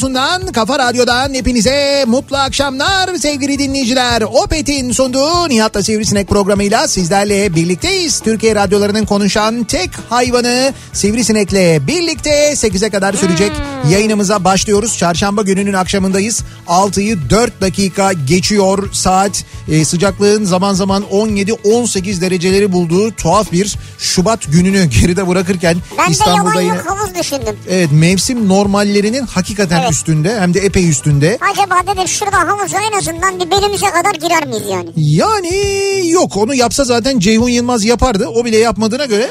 radyosundan, kafa radyodan hepinize mutlu akşamlar sevgili dinleyiciler. Opet'in sunduğu Nihat'la Sivrisinek programıyla sizlerle birlikteyiz. Türkiye radyolarının konuşan tek hayvanı Sivrisinek'le birlikte 8'e kadar sürecek yayınımıza başlıyoruz. Çarşamba gününün akşamındayız. 6'yı 4 dakika geçiyor saat. Ee, sıcaklığın zaman zaman 17-18 dereceleri bulduğu tuhaf bir Şubat gününü geride bırakırken Ben İstanbul'da yine... havuz düşündüm. Evet mevsim normallerinin hakikaten Evet. üstünde hem de epey üstünde. Acaba dedim şurada havuza en azından bir belimize kadar girer miyiz yani? Yani yok onu yapsa zaten Ceyhun Yılmaz yapardı. O bile yapmadığına göre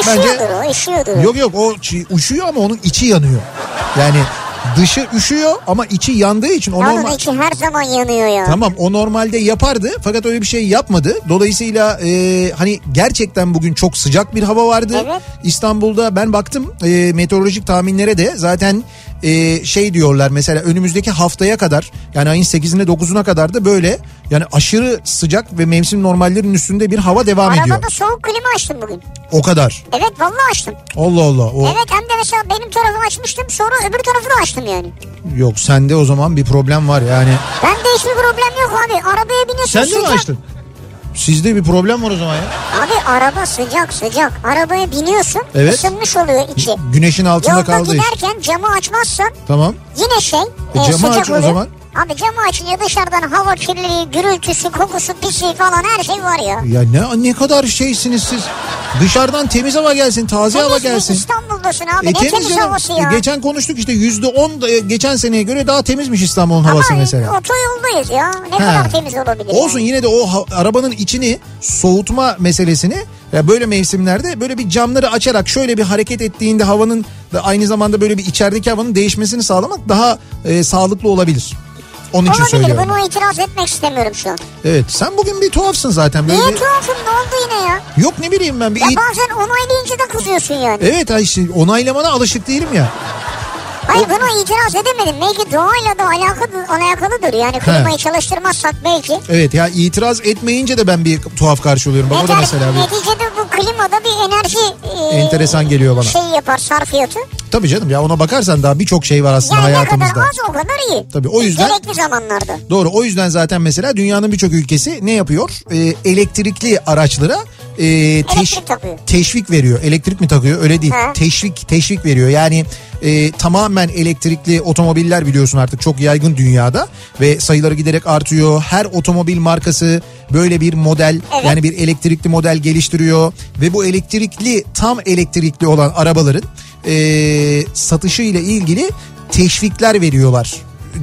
Üşüyordur o üşüyordur. o. yok yok o üşüyor ama onun içi yanıyor. Yani dışı üşüyor ama içi yandığı için o Onun normal... içi her zaman yanıyor ya. Tamam o normalde yapardı fakat öyle bir şey yapmadı. Dolayısıyla e, hani gerçekten bugün çok sıcak bir hava vardı. Evet. İstanbul'da ben baktım e, meteorolojik tahminlere de zaten e, şey diyorlar mesela önümüzdeki haftaya kadar yani ayın 8'ine 9'una kadar da böyle yani aşırı sıcak ve mevsim normallerinin üstünde bir hava devam ediyor. Arabada soğuk klima açtım bugün. O kadar. Evet vallahi açtım. Allah Allah. O, Evet hem de mesela benim tarafı açmıştım sonra öbür tarafı da açtım yani. Yok sende o zaman bir problem var yani. Bende hiçbir problem yok abi. Arabaya biniyorsun Sen de mi açtın? Sizde bir problem var o zaman ya. Abi araba sıcak sıcak. Arabaya biniyorsun Evet. ısınmış oluyor içi. Güneşin altında Yolda kaldığı için. giderken camı açmazsan Tamam. yine şey E, e, camı sıcak aç o oluyor. zaman. Abi camı açınca dışarıdan hava kirliliği, gürültüsü, kokusu, pisliği falan her şey var ya. Ya ne ne kadar şeysiniz siz. Dışarıdan temiz hava gelsin, taze hava Temiz bir gelsin. İstanbul'dasın abi E, ne temiz canım. havası E, ya. geçen konuştuk işte yüzde on da- geçen seneye göre daha temizmiş İstanbul'un havası Ama mesela. otoyoldayız ya. Ne Ha. kadar temiz olabilir Olsun yani. yine de o ha- arabanın içini soğutma meselesini ya böyle mevsimlerde böyle bir camları açarak şöyle bir hareket ettiğinde havanın da aynı zamanda böyle bir içerideki havanın değişmesini sağlamak daha e, sağlıklı olabilir. Onun için Olabilir söylüyorum. bunu itiraz etmek istemiyorum şu an. Evet sen bugün bir tuhafsın zaten. Böyle Niye bir- tuhafım ne oldu yine ya? Yok ne bileyim ben bir Ya bazen onaylayınca da kızıyorsun yani. Evet ay işte onaylamana alışık değilim ya. Hayır buna itiraz edemedim. Belki doğayla da alakalı, alakalıdır. Yani klimayı çalıştırmazsak belki. Evet ya itiraz etmeyince de ben bir tuhaf karşılıyorum. Bak o da Neter- mesela bir neticede bu klimada bir enerji e, enteresan geliyor bana. şey yapar sarfiyatı. Tabii canım ya ona bakarsan daha birçok şey var aslında Yani ne hayatımızda. kadar az o kadar iyi. Tabii, o yüzden- Gerekli zamanlarda. Doğru o yüzden zaten mesela dünyanın birçok ülkesi ne yapıyor? Ee, elektrikli araçlara e, teş- teşvik veriyor. Elektrik mi takıyor? Öyle değil. Ha. Teşvik teşvik veriyor. Yani e, tamamen elektrikli otomobiller biliyorsun artık çok yaygın dünyada ve sayıları giderek artıyor. Her otomobil markası böyle bir model Evet. yani bir elektrikli model geliştiriyor ve bu elektrikli tam elektrikli olan arabaların e, satışı ile ilgili teşvikler veriyorlar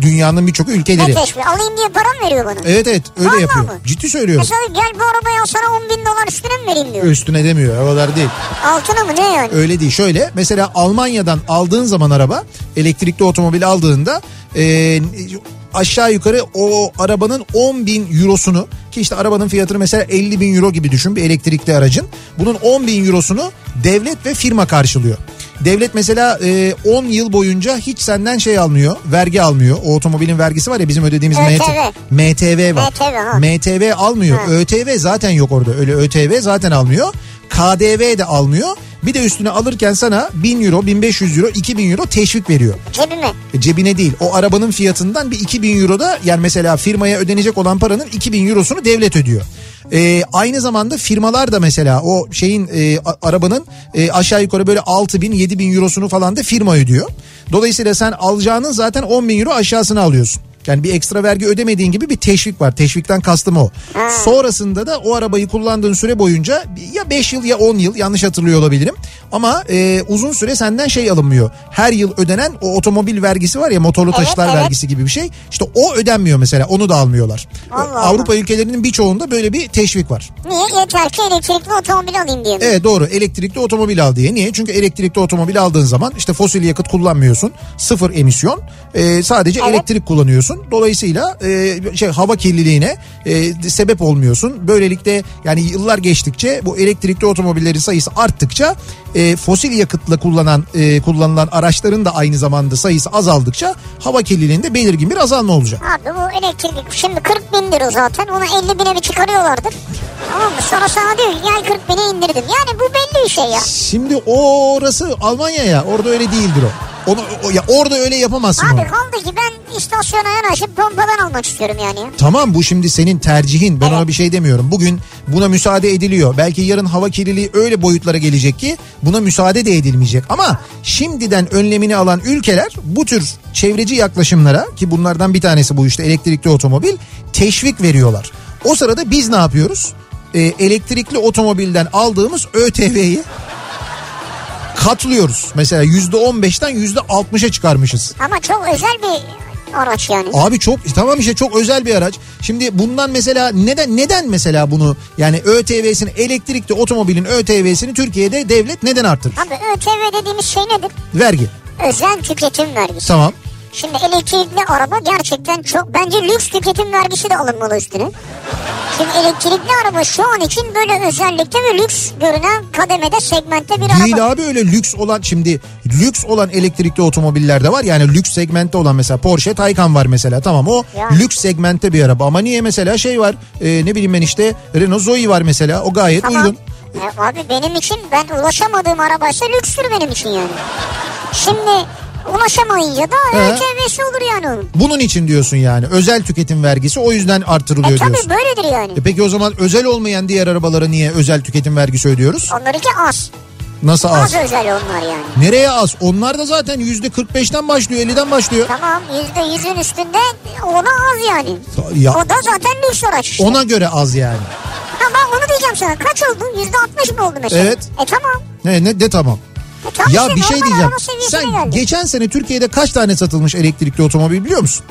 dünyanın birçok ülkeleri. Ne teşvik? Alayım diye para mı veriyor bana? Evet evet öyle Vallahi yapıyor. mı? Ciddi söylüyorum. Mesela gel bu arabayı al sana 10 bin dolar üstüne mi vereyim diyor. Üstüne demiyor kadar değil. Altına mı ne yani? Öyle değil. Şöyle mesela Almanya'dan aldığın zaman araba elektrikli otomobil aldığında e, aşağı yukarı o arabanın 10 bin eurosunu ki işte arabanın fiyatını mesela 50 bin euro gibi düşün bir elektrikli aracın. Bunun 10 bin eurosunu devlet ve firma karşılıyor. Devlet mesela e, 10 yıl boyunca hiç senden şey almıyor, vergi almıyor. O otomobilin vergisi var ya bizim ödediğimiz ÖTV. MTV var. MTV. MTV almıyor. Ha. ÖTV zaten yok orada. Öyle ÖTV zaten almıyor. KDV de almıyor. Bir de üstüne alırken sana 1000 euro, 1500 euro, 2000 euro teşvik veriyor. Cebime. E, Cebine değil. O arabanın fiyatından bir 2000 euro da yani mesela firmaya ödenecek olan paranın 2000 eurosunu devlet ödüyor. E, aynı zamanda firmalar da mesela o şeyin e, arabanın e, aşağı yukarı böyle 6000 7000 eurosunu falan da firma ödüyor. Dolayısıyla sen alacağının zaten 10 bin euro aşağısını alıyorsun. Yani bir ekstra vergi ödemediğin gibi bir teşvik var. Teşvikten kastım o. Sonrasında da o arabayı kullandığın süre boyunca ya 5 yıl ya 10 yıl yanlış hatırlıyor olabilirim. Ama e, uzun süre senden şey alınmıyor. Her yıl ödenen o otomobil vergisi var ya motorlu Evet, taşıtlar evet. vergisi gibi bir şey. İşte o ödenmiyor mesela onu da almıyorlar. Allah Allah. Avrupa ülkelerinin birçoğunda böyle bir teşvik var. Niye? Yeter ki elektrikli otomobil alayım diye? Evet doğru elektrikli otomobil al diye. Niye? Çünkü elektrikli otomobil aldığın zaman işte fosil yakıt kullanmıyorsun. Sıfır emisyon. Ee, sadece Evet. elektrik kullanıyorsun. Dolayısıyla e, şey hava kirliliğine e, sebep olmuyorsun. Böylelikle yani yıllar geçtikçe bu elektrikli otomobillerin sayısı arttıkça e, fosil yakıtla kullanan e, kullanılan araçların da aynı zamanda sayısı azaldıkça hava kirliliğinde belirgin bir azalma olacak. Abi bu elektrik şimdi 40 bin lira zaten onu 50 bine bir çıkarıyorlardır. Tamam mı? Sonra sana diyor ki gel 40 bine indirdim. Yani bu belli bir şey ya. Şimdi orası Almanya ya orada öyle değildir o. Onu, o- ya orada öyle yapamazsın onu. Abi kaldı ki ben istasyona yanaşıp pompadan almak istiyorum yani. Tamam bu şimdi senin tercihin ben Evet. ona bir şey demiyorum. Bugün buna müsaade ediliyor. Belki yarın hava kirliliği öyle boyutlara gelecek ki buna müsaade de edilmeyecek. Ama şimdiden önlemini alan ülkeler bu tür çevreci yaklaşımlara ki bunlardan bir tanesi bu işte elektrikli otomobil teşvik veriyorlar. O sırada biz ne yapıyoruz? Ee, elektrikli otomobilden aldığımız ÖTV'yi katlıyoruz. Mesela %15'ten %60'a çıkarmışız. Ama çok özel bir araç yani. Abi çok tamam işte çok özel bir araç. Şimdi bundan mesela neden neden mesela bunu yani ÖTV'sini elektrikli otomobilin ÖTV'sini Türkiye'de devlet neden arttırır? Abi ÖTV dediğimiz şey nedir? Vergi. Özel tüketim vergisi. Tamam. Şimdi elektrikli araba gerçekten çok bence lüks tüketim vergisi de alınmalı üstüne. Şimdi elektrikli araba şu an için böyle özellikle ve lüks görünen kademede segmentte bir araba. Değil abi öyle lüks olan şimdi lüks olan elektrikli otomobiller de var. Yani lüks segmentte olan mesela Porsche Taycan var mesela tamam o Yani. lüks segmentte bir araba. Ama niye mesela şey var e, ne bileyim ben işte Renault Zoe var mesela o gayet Tamam. uygun. E, abi benim için ben ulaşamadığım arabaysa lükstür benim için yani. Şimdi ulaşamayınca da He. ÖTV'si olur yani onun. Bunun için diyorsun yani özel tüketim vergisi o yüzden artırılıyor E tabii diyorsun. böyledir yani. E peki o zaman özel olmayan diğer arabalara niye özel tüketim vergisi ödüyoruz? Onlarınki az. Nasıl az? Az özel onlar yani. Nereye az? Onlar da zaten yüzde 45'ten başlıyor 50'den başlıyor. Tamam yüzde yüzün üstünde ona az yani. Ya O da zaten lüks araç işte. ona göre az yani. Ha ben onu diyeceğim sana. Kaç oldu? Yüzde altmış mı oldu mesela? Evet. E tamam. Ne, ne de tamam. Tamam Ya bir şey diyeceğim. Sen geldi. geçen sene Türkiye'de kaç tane satılmış elektrikli otomobil biliyor musun?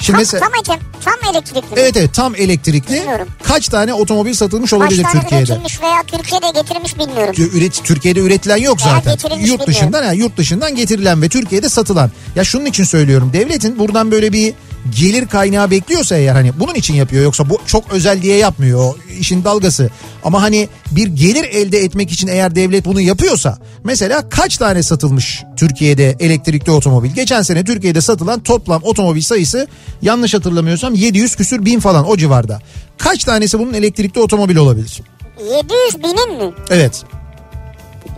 Şimdi Tam, mesela tam, tam elektrikli. Evet evet tam elektrikli. Bilmiyorum. Kaç tane otomobil satılmış Kaç olabilir tane Türkiye'de? üretilmiş veya Türkiye'de getirilmiş bilmiyorum. Üret, Türkiye'de üretilen yok Veya zaten. Yurt bilmiyorum. dışından ha, yurt dışından getirilen ve Türkiye'de satılan. Ya şunun için söylüyorum. Devletin buradan böyle bir gelir kaynağı bekliyorsa eğer hani bunun için yapıyor yoksa bu çok özel diye yapmıyor o işin dalgası. Ama hani bir gelir elde etmek için eğer devlet bunu yapıyorsa mesela kaç tane satılmış Türkiye'de elektrikli otomobil? Geçen sene Türkiye'de satılan toplam otomobil sayısı yanlış hatırlamıyorsam 700 küsür bin falan o civarda. Kaç tanesi bunun elektrikli otomobil olabilir? 700 binin mi? Evet.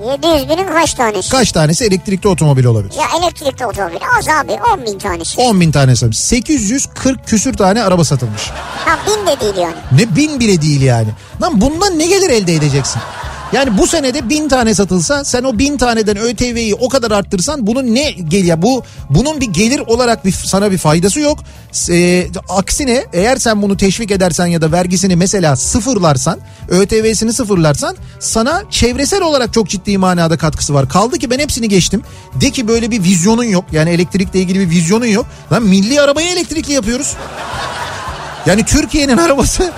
700 binin kaç tanesi? Kaç tanesi elektrikli otomobil olabilir? Ya elektrikli otomobil az abi 10 bin tanesi. 10 bin tane satılmış. 840 küsür tane araba satılmış. Ha bin de değil yani. Ne bin bile değil yani. Lan bundan ne gelir elde edeceksin? Yani bu senede bin tane satılsa sen o bin taneden ÖTV'yi o kadar arttırsan bunun ne geliyor? Bu bunun bir gelir olarak bir, sana bir faydası yok. E, aksine eğer sen bunu teşvik edersen ya da vergisini mesela sıfırlarsan ÖTV'sini sıfırlarsan sana çevresel olarak çok ciddi manada katkısı var. Kaldı ki ben hepsini geçtim. De ki böyle bir vizyonun yok. Yani elektrikle ilgili bir vizyonun yok. Lan milli arabayı elektrikli yapıyoruz. Yani Türkiye'nin arabası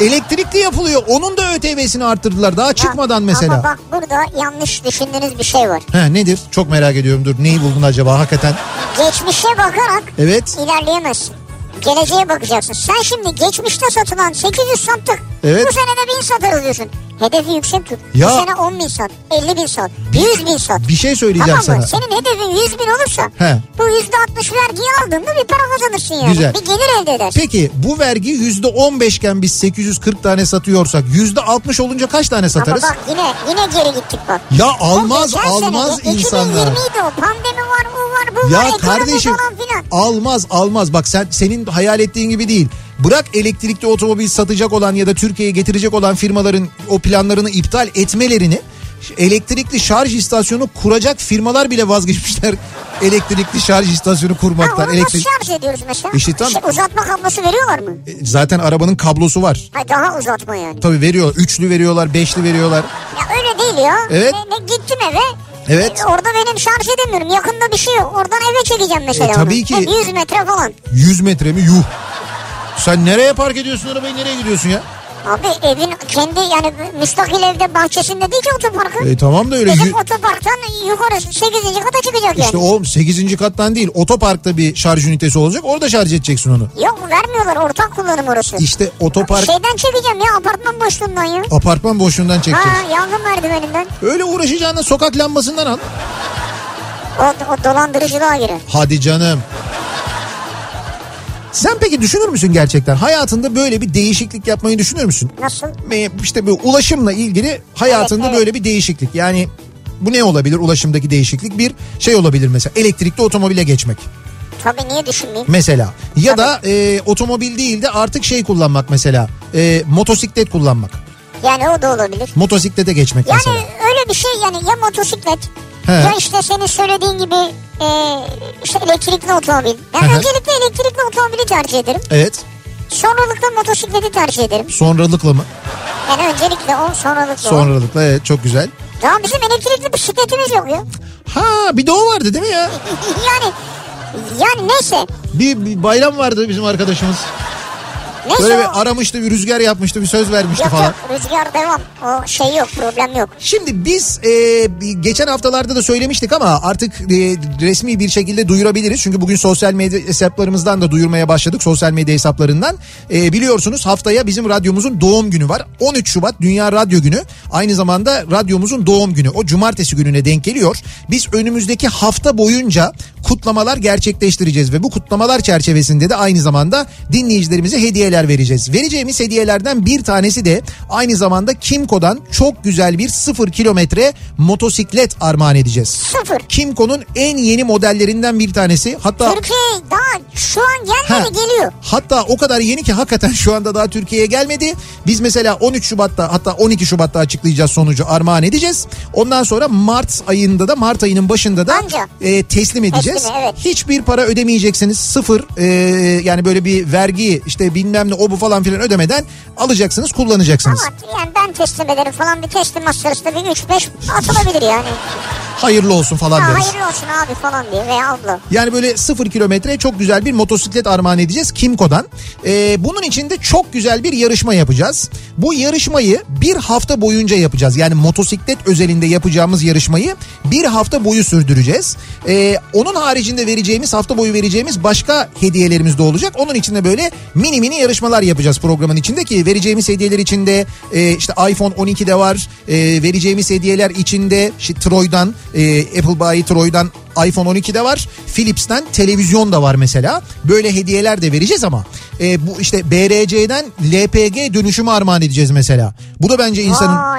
elektrikli yapılıyor. Onun da ÖTV'sini arttırdılar daha çıkmadan mesela. Ama bak burada yanlış düşündüğünüz bir şey var. He nedir? Çok merak ediyorum dur. Neyi buldun acaba hakikaten? Geçmişe bakarak Evet. ilerleyemezsin. Geleceğe bakacaksın. Sen şimdi geçmişte satılan 800 sattık. Evet. Bu sene de 1000 satarız diyorsun. Hedefi yüksek tut. Ya- Bu sene 10 bin sat, 50 bin sat, 100 bin sat. Bir şey söyleyeceğim tamam mı? sana. Senin hedefin 100 bin olursa He. bu %60 vergiyi aldığında bir para kazanırsın yani. Güzel. Bir gelir elde edersin. Peki bu vergi yüzde on beşken biz 840 tane satıyorsak yüzde 60 olunca kaç tane satarız? Ama bak yine yine geri gittik bak. Ya O almaz almaz sene, insanlar. 2020'ydi o. Pandemi var, bu var, bu var. Ya kardeşim almaz almaz bak sen senin hayal ettiğin gibi değil. Bırak elektrikli otomobil satacak olan ya da Türkiye'ye getirecek olan firmaların o planlarını iptal etmelerini elektrikli şarj istasyonu kuracak firmalar bile vazgeçmişler elektrikli şarj istasyonu Ha, kurmaktan. onu Elektrik... şarj ediyoruz mesela? İşte tam- Şey, uzatma kablosu veriyorlar mı? Zaten arabanın kablosu var. Ha, daha uzatma yani. Tabii veriyor. Üçlü veriyorlar, beşli veriyorlar. Ya öyle değil ya. Evet. Ne, ne, gittim eve. Evet. E, orada benim şarj edemiyorum. Yakında bir şey yok. Oradan eve çekeceğim mesela E, tabii onu. ki. Hep 100 metre falan. 100 metre mi? Yuh. Sen nereye park ediyorsun arabayı nereye gidiyorsun ya? Abi evin kendi yani müstakil evde bahçesinde değil ki otoparkı. E tamam da öyle. Yü- otoparktan yukarı 8. kata çıkacak İşte yani. o 8. kattan değil otoparkta bir şarj ünitesi olacak orada şarj edeceksin onu. Yok vermiyorlar ortak kullanım orası. İşte otopark Şeyden çekeceğim ya apartman boşluğundan ya. apartman boşluğundan çekeceksin. Ha yangın merdiveninden. Öyle uğraşacağına sokak lambasından al. O, o dolandırıcılığa girer. Hadi canım. Sen peki düşünür müsün gerçekten? Hayatında böyle bir değişiklik yapmayı düşünür müsün? Nasıl? İşte bu ulaşımla ilgili hayatında Evet, evet. böyle bir değişiklik. Yani bu ne olabilir ulaşımdaki değişiklik? Bir şey olabilir mesela elektrikli otomobile geçmek Tabii niye düşünmeyeyim? mesela. Ya da e, otomobil değil de artık şey kullanmak mesela e, motosiklet kullanmak. Yani o da olabilir. Motosiklete geçmek Yani mesela. öyle bir şey yani ya motosiklet He. ya işte senin söylediğin gibi e, işte elektrikli otomobil. Ben Hı hı. öncelikle elektrikli otomobili tercih ederim. Evet Sonralıkla motosikleti tercih ederim. sonralıkla mı? Yani öncelikle o sonralıkla o. Sonralıkla evet çok güzel. Daha bizim elektrikli bisikletimiz yok ya. Ha bir de o vardı değil mi ya? yani yani neyse. Bir, bir bayram vardı bizim arkadaşımız. Neyse Böyle bir aramıştı bir rüzgar yapmıştı bir söz vermişti Yok falan. yok rüzgar devam. O şey yok problem yok. Şimdi biz e, geçen haftalarda da söylemiştik ama artık e, resmi bir şekilde duyurabiliriz. Çünkü bugün sosyal medya hesaplarımızdan da duyurmaya başladık. Sosyal medya hesaplarından. E, biliyorsunuz haftaya bizim radyomuzun doğum günü var. 13 Şubat Dünya Radyo Günü. Aynı zamanda radyomuzun doğum günü. O cumartesi gününe denk geliyor. Biz önümüzdeki hafta boyunca kutlamalar gerçekleştireceğiz ve bu kutlamalar çerçevesinde de aynı zamanda dinleyicilerimize hediyeler vereceğiz. Vereceğimiz hediyelerden bir tanesi de aynı zamanda Kimco'dan çok güzel bir sıfır kilometre motosiklet armağan edeceğiz. Sıfır. Kimco'nun en yeni modellerinden bir tanesi. Hatta Türkiye daha şu an gelmedi Ha. geliyor. Hatta o kadar yeni ki hakikaten şu anda daha Türkiye'ye gelmedi. Biz mesela 13 Şubat'ta hatta 12 Şubat'ta açıklayacağız sonucu armağan edeceğiz. Ondan sonra Mart ayında da Mart ayının başında da Anca. e, teslim edeceğiz. Teslim, evet. Hiçbir para ödemeyeceksiniz. Sıfır e, yani böyle bir vergi işte bilmem ne o bu falan filan ödemeden alacaksınız kullanacaksınız. Ama yani ben teslim ederim falan bir teslimat sırasında bir 3-5 atılabilir yani. Hayırlı olsun falan deriz. hayırlı olsun abi falan diye veya abla. Yani böyle sıfır kilometre çok güzel bir motosiklet armağan edeceğiz Kimco'dan. Ee, bunun için de çok güzel bir yarışma yapacağız. Bu yarışmayı bir hafta boyunca yapacağız. Yani motosiklet özelinde yapacağımız yarışmayı bir hafta boyu sürdüreceğiz. Ee, onun haricinde vereceğimiz hafta boyu vereceğimiz başka hediyelerimiz de olacak. Onun için de böyle mini mini yarışmalar yapacağız programın içinde ki vereceğimiz hediyeler içinde e, işte iPhone 12 de var. E, vereceğimiz hediyeler içinde işte Troy'dan e, Apple Buy Troy'dan iPhone 12 de var. Philips'ten televizyon da var mesela. Böyle hediyeler de vereceğiz ama e, bu işte BRC'den LPG dönüşümü armağan edeceğiz mesela. Bu da bence insanın Aa,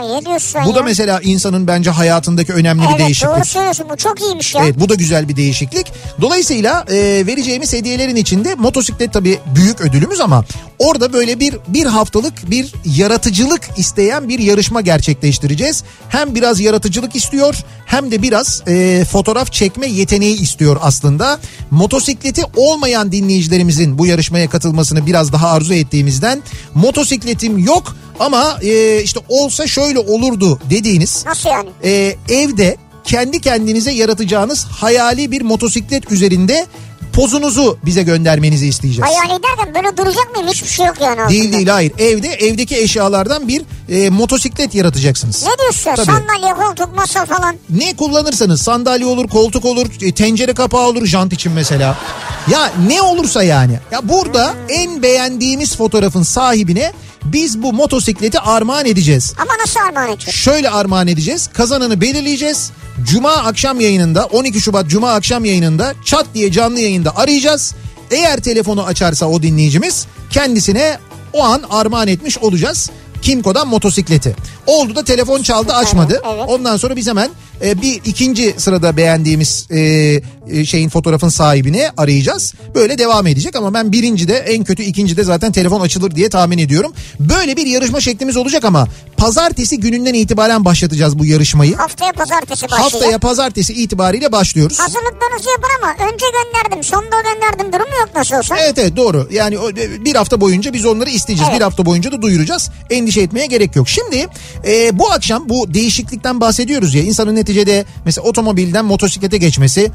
bu ya? da mesela insanın bence hayatındaki önemli bir Evet değişiklik. doğru söylüyorsun bu çok iyiymiş ya. Evet bu da güzel bir değişiklik. Dolayısıyla e, vereceğimiz hediyelerin içinde motosiklet tabii büyük ödülümüz ama orada böyle bir bir haftalık bir yaratıcılık isteyen bir yarışma gerçekleştireceğiz. Hem biraz yaratıcılık istiyor hem de biraz e, fotoğraf çekme yeteneği istiyor aslında. Motosikleti olmayan dinleyicilerimizin bu yarışmaya katılmasını biraz daha arzu ettiğimizden motosikletim yok ama e, işte olsa şöyle olurdu dediğiniz Nasıl yani? e, evde kendi kendinize yaratacağınız hayali bir motosiklet üzerinde pozunuzu bize göndermenizi isteyeceğiz. Hayali derken böyle duracak mıyım? Hiçbir şey yok yani aslında. Değil değil hayır. Evde evdeki eşyalardan bir e, motosiklet yaratacaksınız. Ne diyorsun? Tabii. Sandalye, koltuk, masa falan. Ne kullanırsanız sandalye olur, koltuk olur, e, tencere kapağı olur jant için mesela. Ya ne olursa yani. Ya burada en beğendiğimiz fotoğrafın sahibine biz bu motosikleti armağan edeceğiz. Ama nasıl armağan edeceğiz? Şöyle armağan edeceğiz. Kazananı belirleyeceğiz. Cuma akşam yayınında 12 Şubat Cuma akşam yayınında çat diye canlı yayında arayacağız. Eğer telefonu açarsa o dinleyicimiz kendisine o an armağan etmiş olacağız. Kimco'dan motosikleti. Oldu da telefon çaldı açmadı. evet. Ondan sonra biz hemen e, bir ikinci sırada beğendiğimiz e, e, şeyin fotoğrafın sahibini arayacağız. Böyle devam edecek ama ben birinci de en kötü ikinci de zaten telefon açılır diye tahmin ediyorum. Böyle bir yarışma şeklimiz olacak ama pazartesi gününden itibaren başlatacağız bu yarışmayı. Haftaya pazartesi başlayacak. Haftaya pazartesi itibariyle başlıyoruz. Hazırlıklarınızı yapın ama önce gönderdim sonda gönderdim durum yok nasıl olsa. Evet evet doğru. Yani e, bir hafta boyunca biz onları isteyeceğiz. Evet. Bir hafta boyunca da duyuracağız. Endişe etmeye gerek yok. Şimdi e, bu akşam bu değişiklikten bahsediyoruz ya. İnsanın neticede mesela otomobilden motosiklete geçmesi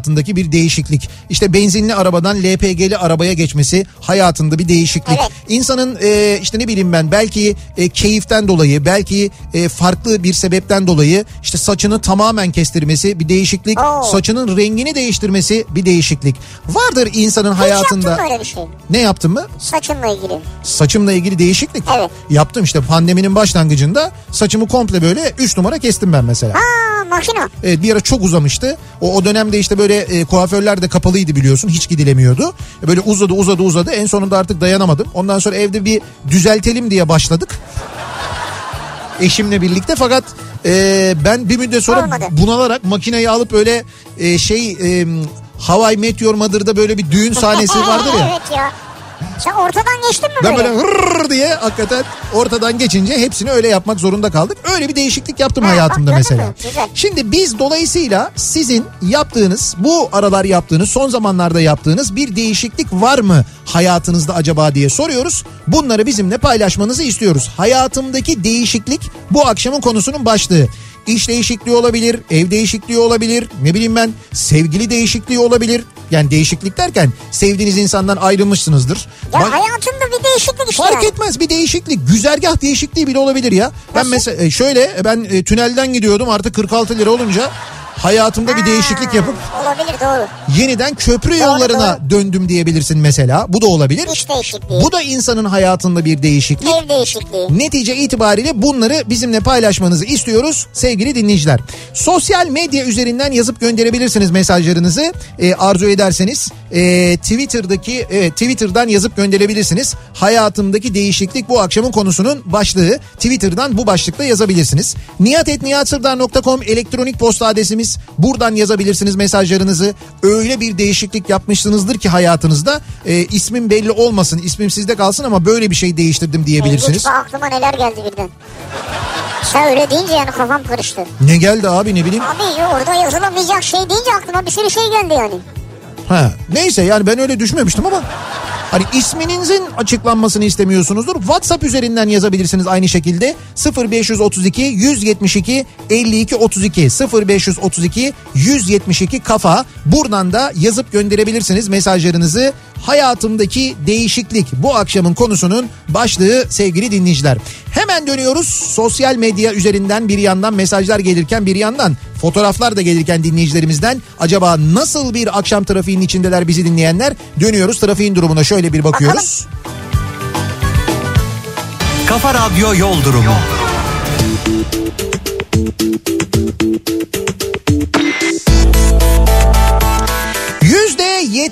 hayatındaki bir değişiklik. İşte benzinli arabadan LPG'li arabaya geçmesi hayatında bir değişiklik. Evet. İnsanın e, işte ne bileyim ben belki e, keyiften dolayı belki e, farklı bir sebepten dolayı işte saçını tamamen kestirmesi bir değişiklik. Oo. Saçının rengini değiştirmesi bir değişiklik. Vardır insanın hayatında. Hiç yaptın mı öyle bir şey? Ne yaptın mı? Saçımla ilgili. Saçımla ilgili değişiklik. Evet. Yaptım işte pandeminin başlangıcında saçımı komple böyle 3 numara kestim ben mesela. Aa makina. Evet bir ara çok uzamıştı. O, o dönemde işte böyle e, kuaförler de kapalıydı biliyorsun. Hiç gidilemiyordu. Böyle uzadı uzadı uzadı. En sonunda artık dayanamadım. Ondan sonra evde bir düzeltelim diye başladık. Eşimle birlikte fakat e, ben bir müddet sonra Olmadı. bunalarak makineyi alıp öyle e, şey e, Hawaii Meteor Mother'da böyle bir düğün sahnesi vardır ya. evet ya. Sen ortadan geçtin mi Ben böyle? böyle hırrrr diye hakikaten ortadan geçince hepsini öyle yapmak zorunda kaldık. Öyle bir değişiklik yaptım Ha, hayatımda bak, mesela. Güzel. Şimdi biz dolayısıyla sizin yaptığınız bu aralar yaptığınız son zamanlarda yaptığınız bir değişiklik var mı hayatınızda acaba diye soruyoruz. Bunları bizimle paylaşmanızı istiyoruz. Hayatımdaki değişiklik bu akşamın konusunun başlığı. İş değişikliği olabilir, ev değişikliği olabilir, ne bileyim ben sevgili değişikliği olabilir. Yani değişiklik derken sevdiğiniz insandan ayrılmışsınızdır. Ya Bak- hayatımda bir değişiklik işte Fark yani. etmez bir değişiklik. Güzergah değişikliği bile olabilir ya. Ben Nasıl? mesela e, şöyle ben e, tünelden gidiyordum artık 46 lira olunca hayatımda bir değişiklik yapıp Olabilir doğru. yeniden köprü yollarına döndüm diyebilirsin mesela. Bu da olabilir. İş değişikliği. Bu da insanın hayatında bir değişiklik. Ev değişikliği. Netice itibariyle bunları bizimle paylaşmanızı istiyoruz sevgili dinleyiciler. Sosyal medya üzerinden yazıp gönderebilirsiniz mesajlarınızı Ee, arzu ederseniz. Ee, Twitter'daki evet, Twitter'dan yazıp gönderebilirsiniz. Hayatımdaki değişiklik bu akşamın konusunun başlığı. Twitter'dan bu başlıkla yazabilirsiniz. niyatetniyatsırdar.com elektronik posta adresimiz. Buradan yazabilirsiniz mesajlarınızı. Öyle bir değişiklik yapmışsınızdır ki hayatınızda e, ismim belli olmasın, ismim sizde kalsın ama böyle bir şey değiştirdim diyebilirsiniz. Bak aklıma neler geldi birden. Sen öyle deyince yani kafam karıştı. Ne geldi abi ne bileyim. Abi orada yazılamayacak şey deyince aklıma bir sürü şey geldi yani. Ha, neyse yani ben öyle düşünmemiştim ama hani isminizin açıklanmasını istemiyorsunuzdur. WhatsApp üzerinden yazabilirsiniz aynı şekilde 0532 172 52 32 0532 172 kafa buradan da yazıp gönderebilirsiniz mesajlarınızı. Hayatımdaki değişiklik bu akşamın konusunun başlığı sevgili dinleyiciler. Hemen dönüyoruz sosyal medya üzerinden bir yandan mesajlar gelirken bir yandan fotoğraflar da gelirken dinleyicilerimizden acaba nasıl bir akşam trafiğinin içindeler bizi dinleyenler dönüyoruz trafiğin durumuna şöyle bir bakıyoruz. Kafa Radyo Yol Durumu.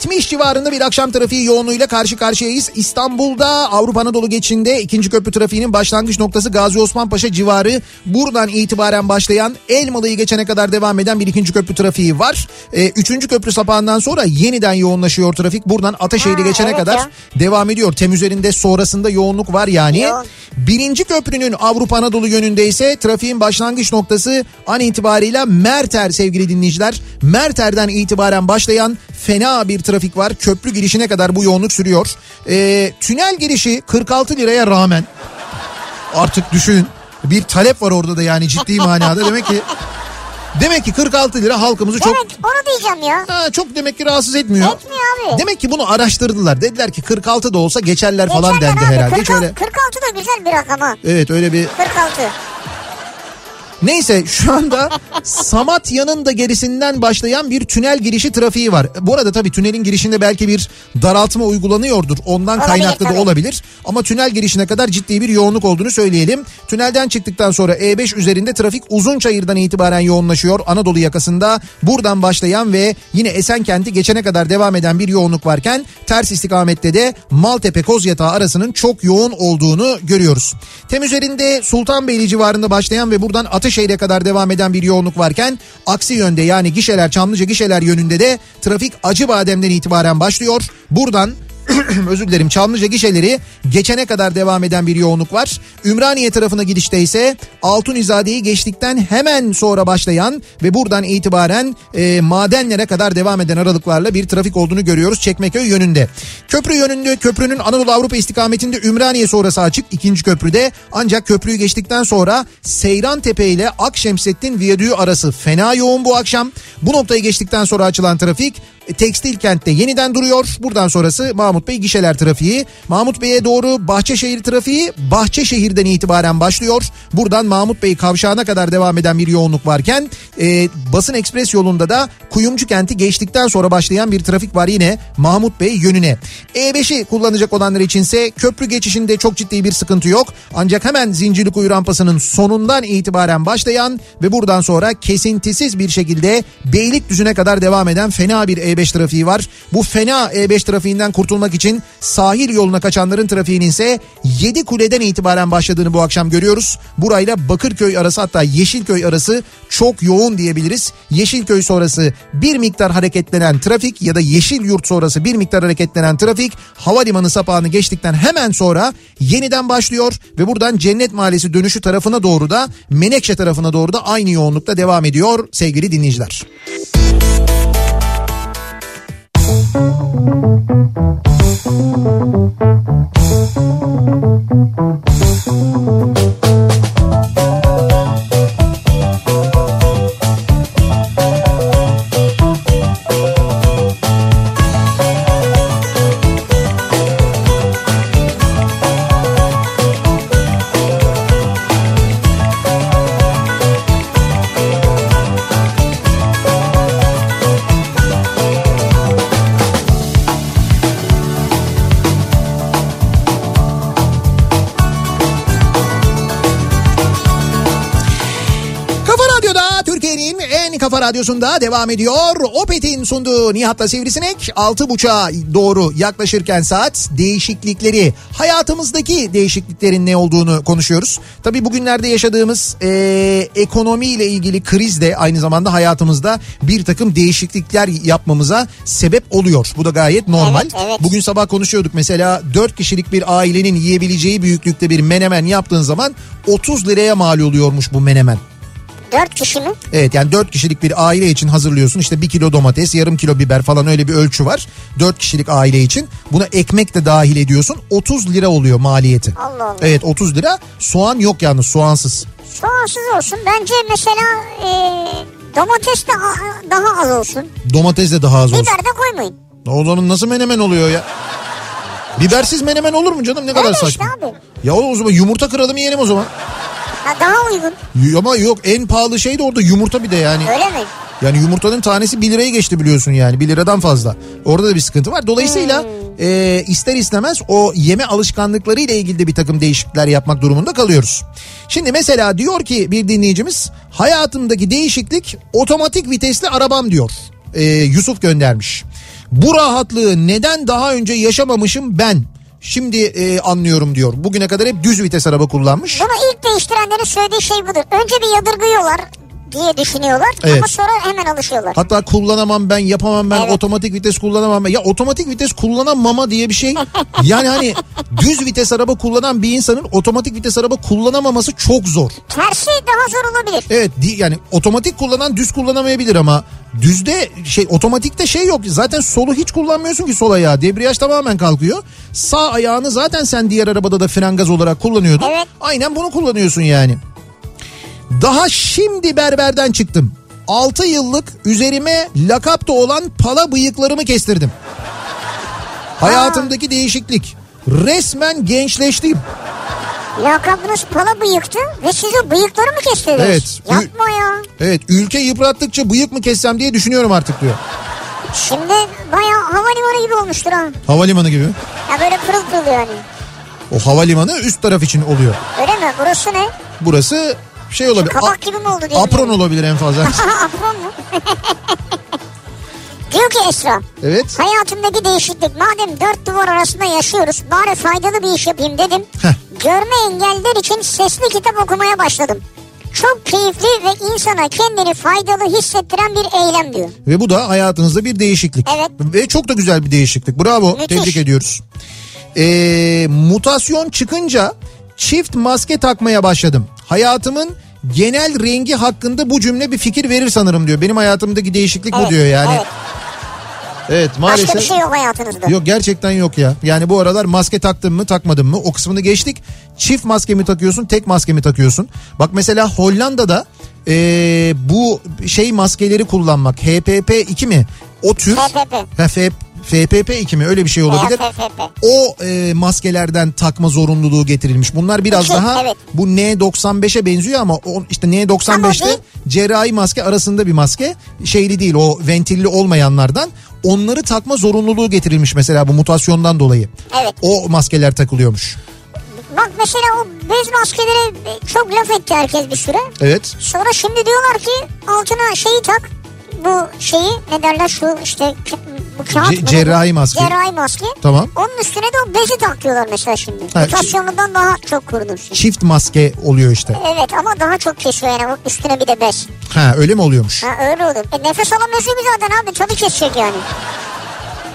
70 civarında bir akşam trafiği yoğunluğuyla karşı karşıyayız. İstanbul'da Avrupa Anadolu geçişinde ikinci köprü trafiğinin başlangıç noktası Gazi Osman Paşa civarı. Buradan itibaren başlayan Elmalı'yı geçene kadar devam eden bir ikinci köprü trafiği var. Ee, üçüncü köprü sapağından sonra yeniden yoğunlaşıyor trafik. Buradan Ataşehir'i geçene evet kadar ya. devam ediyor. Tem üzerinde sonrasında yoğunluk var yani. Yoğun. Birinci köprünün Avrupa Anadolu yönünde ise trafiğin başlangıç noktası an itibariyle Merter sevgili dinleyiciler. Merter'den itibaren başlayan fena bir trafik var. Köprü girişine kadar bu yoğunluk sürüyor. Ee, tünel girişi 46 liraya rağmen artık düşün bir talep var orada da yani ciddi manada demek ki demek ki 46 lira halkımızı çok Evet onu diyeceğim ya. Ha, çok demek ki rahatsız etmiyor. Etmiyor abi. Demek ki bunu araştırdılar. Dediler ki 46 da olsa geçerler falan Geçerler dendi abi. herhalde. Hiç 46, öyle 46 da güzel bir rakam ha. Evet öyle bir 46. Neyse şu anda Samatya'nın da gerisinden başlayan bir tünel girişi trafiği var. Bu arada tabii tünelin girişinde belki bir daraltma uygulanıyordur. Ondan Olabilir, kaynaklı da olabilir. Ama tünel girişine kadar ciddi bir yoğunluk olduğunu söyleyelim. Tünelden çıktıktan sonra E5 üzerinde trafik Uzunçayır'dan itibaren yoğunlaşıyor. Anadolu yakasında buradan başlayan ve yine Esenkent'i geçene kadar devam eden bir yoğunluk varken ters istikamette de Maltepe Kozyatağı arasının çok yoğun olduğunu görüyoruz. Tem üzerinde Sultanbeyli civarında başlayan ve buradan Ataşehir'e kadar devam eden bir yoğunluk varken aksi yönde yani gişeler Çamlıca gişeler yönünde de trafik Acıbadem'den itibaren başlıyor. Buradan özür dilerim Çamlıca gişeleri geçene kadar devam eden bir yoğunluk var. Ümraniye tarafına gidişte ise Altunizade'yi geçtikten hemen sonra başlayan ve buradan itibaren e, madenlere kadar devam eden aralıklarla bir trafik olduğunu görüyoruz Çekmeköy yönünde. Köprü yönünde köprünün Anadolu Avrupa istikametinde Ümraniye sonrası açık ikinci köprüde ancak köprüyü geçtikten sonra Seyran Tepe ile Akşemsettin Viyadüğü arası fena yoğun bu akşam. Bu noktayı geçtikten sonra açılan trafik Tekstil kentte yeniden duruyor. Buradan sonrası Mahmut Bey gişeler trafiği. Mahmut Bey'e doğru Bahçeşehir trafiği Bahçeşehir'den itibaren başlıyor. Buradan Mahmut Bey kavşağına kadar devam eden bir yoğunluk varken e, basın ekspres yolunda da Kuyumcu kenti geçtikten sonra başlayan bir trafik var yine Mahmut Bey yönüne. E5'i kullanacak olanlar içinse köprü geçişinde çok ciddi bir sıkıntı yok. Ancak hemen Zincirlikuyu rampasının sonundan itibaren başlayan ve buradan sonra kesintisiz bir şekilde Beylikdüzü'ne kadar devam eden fena bir E5 trafiği var. Bu fena E5 trafiğinden kurtulmak için sahil yoluna kaçanların trafiğinin ise 7 kuleden itibaren başladığını bu akşam görüyoruz. Burayla Bakırköy arası hatta Yeşilköy arası çok yoğun diyebiliriz. Yeşilköy sonrası bir miktar hareketlenen trafik ya da Yeşil Yurt sonrası bir miktar hareketlenen trafik havalimanı sapağını geçtikten hemen sonra yeniden başlıyor ve buradan Cennet Mahallesi dönüşü tarafına doğru da Menekşe tarafına doğru da aynı yoğunlukta devam ediyor sevgili dinleyiciler. Kafa Thank you. Radyosunda devam ediyor. Opet'in sunduğu Nihat'la Sivrisinek 6.30'a doğru yaklaşırken saat değişiklikleri hayatımızdaki değişikliklerin ne olduğunu konuşuyoruz. Tabii bugünlerde yaşadığımız e, ekonomiyle ilgili kriz de aynı zamanda hayatımızda bir takım değişiklikler yapmamıza sebep oluyor. Bu da gayet normal. Evet, evet. Bugün sabah konuşuyorduk mesela 4 kişilik bir ailenin yiyebileceği büyüklükte bir menemen yaptığın zaman 30 liraya mal oluyormuş bu menemen. 4 kişi mi? Evet yani 4 kişilik bir aile için hazırlıyorsun. İşte 1 kilo domates, yarım kilo biber falan öyle bir ölçü var. 4 kişilik aile için. Buna ekmek de dahil ediyorsun. 30 lira oluyor maliyeti. Allah Allah. Evet 30 lira. Soğan yok yalnız soğansız. Soğansız olsun. Bence mesela e, domates de daha az olsun. Domates de daha az olsun. Biber de koymayın. O zaman nasıl menemen oluyor ya? Bibersiz menemen olur mu canım ne kadar Öyle işte saçma. abi. Ya o zaman yumurta kıralım yiyelim o zaman. Ha, daha uygun. Ama yok en pahalı şey de orada yumurta bir de yani. Öyle mi? Yani yumurtanın tanesi 1 liraya geçti biliyorsun yani 1 liradan fazla. Orada da bir sıkıntı var. Dolayısıyla e, ister istemez o yeme alışkanlıkları ile ilgili de bir takım değişiklikler yapmak durumunda kalıyoruz. Şimdi mesela diyor ki bir dinleyicimiz hayatımdaki değişiklik otomatik vitesli arabam diyor. E, Yusuf göndermiş. Bu rahatlığı neden daha önce yaşamamışım ben? Şimdi e, anlıyorum diyor. Bugüne kadar hep düz vites araba kullanmış. Bunu ilk değiştirenlerin söylediği şey budur. Önce bir yadırgıyorlar diye düşünüyorlar Evet. ama sonra hemen alışıyorlar. Hatta kullanamam ben yapamam ben Evet. otomatik vites kullanamam ben. Ya otomatik vites kullanamama diye bir şey. Yani hani düz vites araba kullanan bir insanın otomatik vites araba kullanamaması çok zor. Tersi daha zor olabilir. Evet yani otomatik kullanan düz kullanamayabilir ama düzde şey otomatikte şey yok. Zaten solu hiç kullanmıyorsun ki sol ayağı. Debriyaj tamamen kalkıyor. Sağ ayağını zaten sen diğer arabada da fren gaz olarak kullanıyordun. Evet. Aynen bunu kullanıyorsun yani. Daha şimdi berberden çıktım. 6 yıllık üzerime lakapta olan pala bıyıklarımı kestirdim. Hayatımdaki değişiklik. Resmen gençleştim. Lakabınız pala bıyıktı ve siz o bıyıkları mı kestirdiniz? Evet. Yapma ya. Evet ülke yıprattıkça bıyık mı kessem diye düşünüyorum artık diyor. Şimdi bayağı havalimanı gibi olmuştur ha. Havalimanı gibi. Ya böyle pırıl pırıl yani. O havalimanı üst taraf için oluyor. Öyle mi? Burası ne? Burası şey olabilir. Kabak a- gibi mi oldu diye. apron olabilir en fazla. Apron mu? Diyor ki Esra. evet. Hayatımdaki değişiklik madem dört duvar arasında yaşıyoruz bari faydalı bir iş yapayım dedim. Heh. Görme engelliler için sesli kitap okumaya başladım. Çok keyifli ve insana kendini faydalı hissettiren bir eylem diyor. Ve bu da hayatınızda bir değişiklik. Evet. Ve çok da güzel bir değişiklik. Bravo. Müthiş. Tebrik ediyoruz. Ee, mutasyon çıkınca çift maske takmaya başladım. Hayatımın genel rengi hakkında bu cümle bir fikir verir sanırım diyor. Benim hayatımdaki değişiklik bu Evet, diyor yani. Evet. Evet maalesef. Başka bir şey yok hayatınızda. Yok gerçekten yok ya. Yani bu aralar maske taktın mı takmadın mı o kısmını geçtik. Çift maske mi takıyorsun tek maske mi takıyorsun? Bak mesela Hollanda'da ee, bu şey maskeleri kullanmak HPP2 mi? O tür. FFP. Ha, F- FPP2 mi öyle bir şey olabilir. FFP. O e, maskelerden takma zorunluluğu getirilmiş. Bunlar biraz İki, daha evet. bu N95'e benziyor ama o, işte Ama N95'te değil. cerrahi maske arasında bir maske. Şeyli değil o ventilli olmayanlardan. Onları takma zorunluluğu getirilmiş mesela bu mutasyondan dolayı. Evet. O maskeler takılıyormuş. Bak mesela o bez maskeleri çok laf etti herkes bir süre. Evet. Sonra şimdi diyorlar ki altına şeyi tak. Bu şeyi ne derler şu işte kağıt mı? cerrahi maske. Cerrahi maske. Tamam. Onun üstüne de o bezi takıyorlar mesela şimdi. Ha, Mutasyonundan daha çok korunursun. Çift maske oluyor işte. Evet ama daha çok kesiyor yani üstüne bir de bez. Ha öyle mi oluyormuş? Ha öyle olur. E, nefes alamıyorsun ki zaten abi tabii kesecek yani.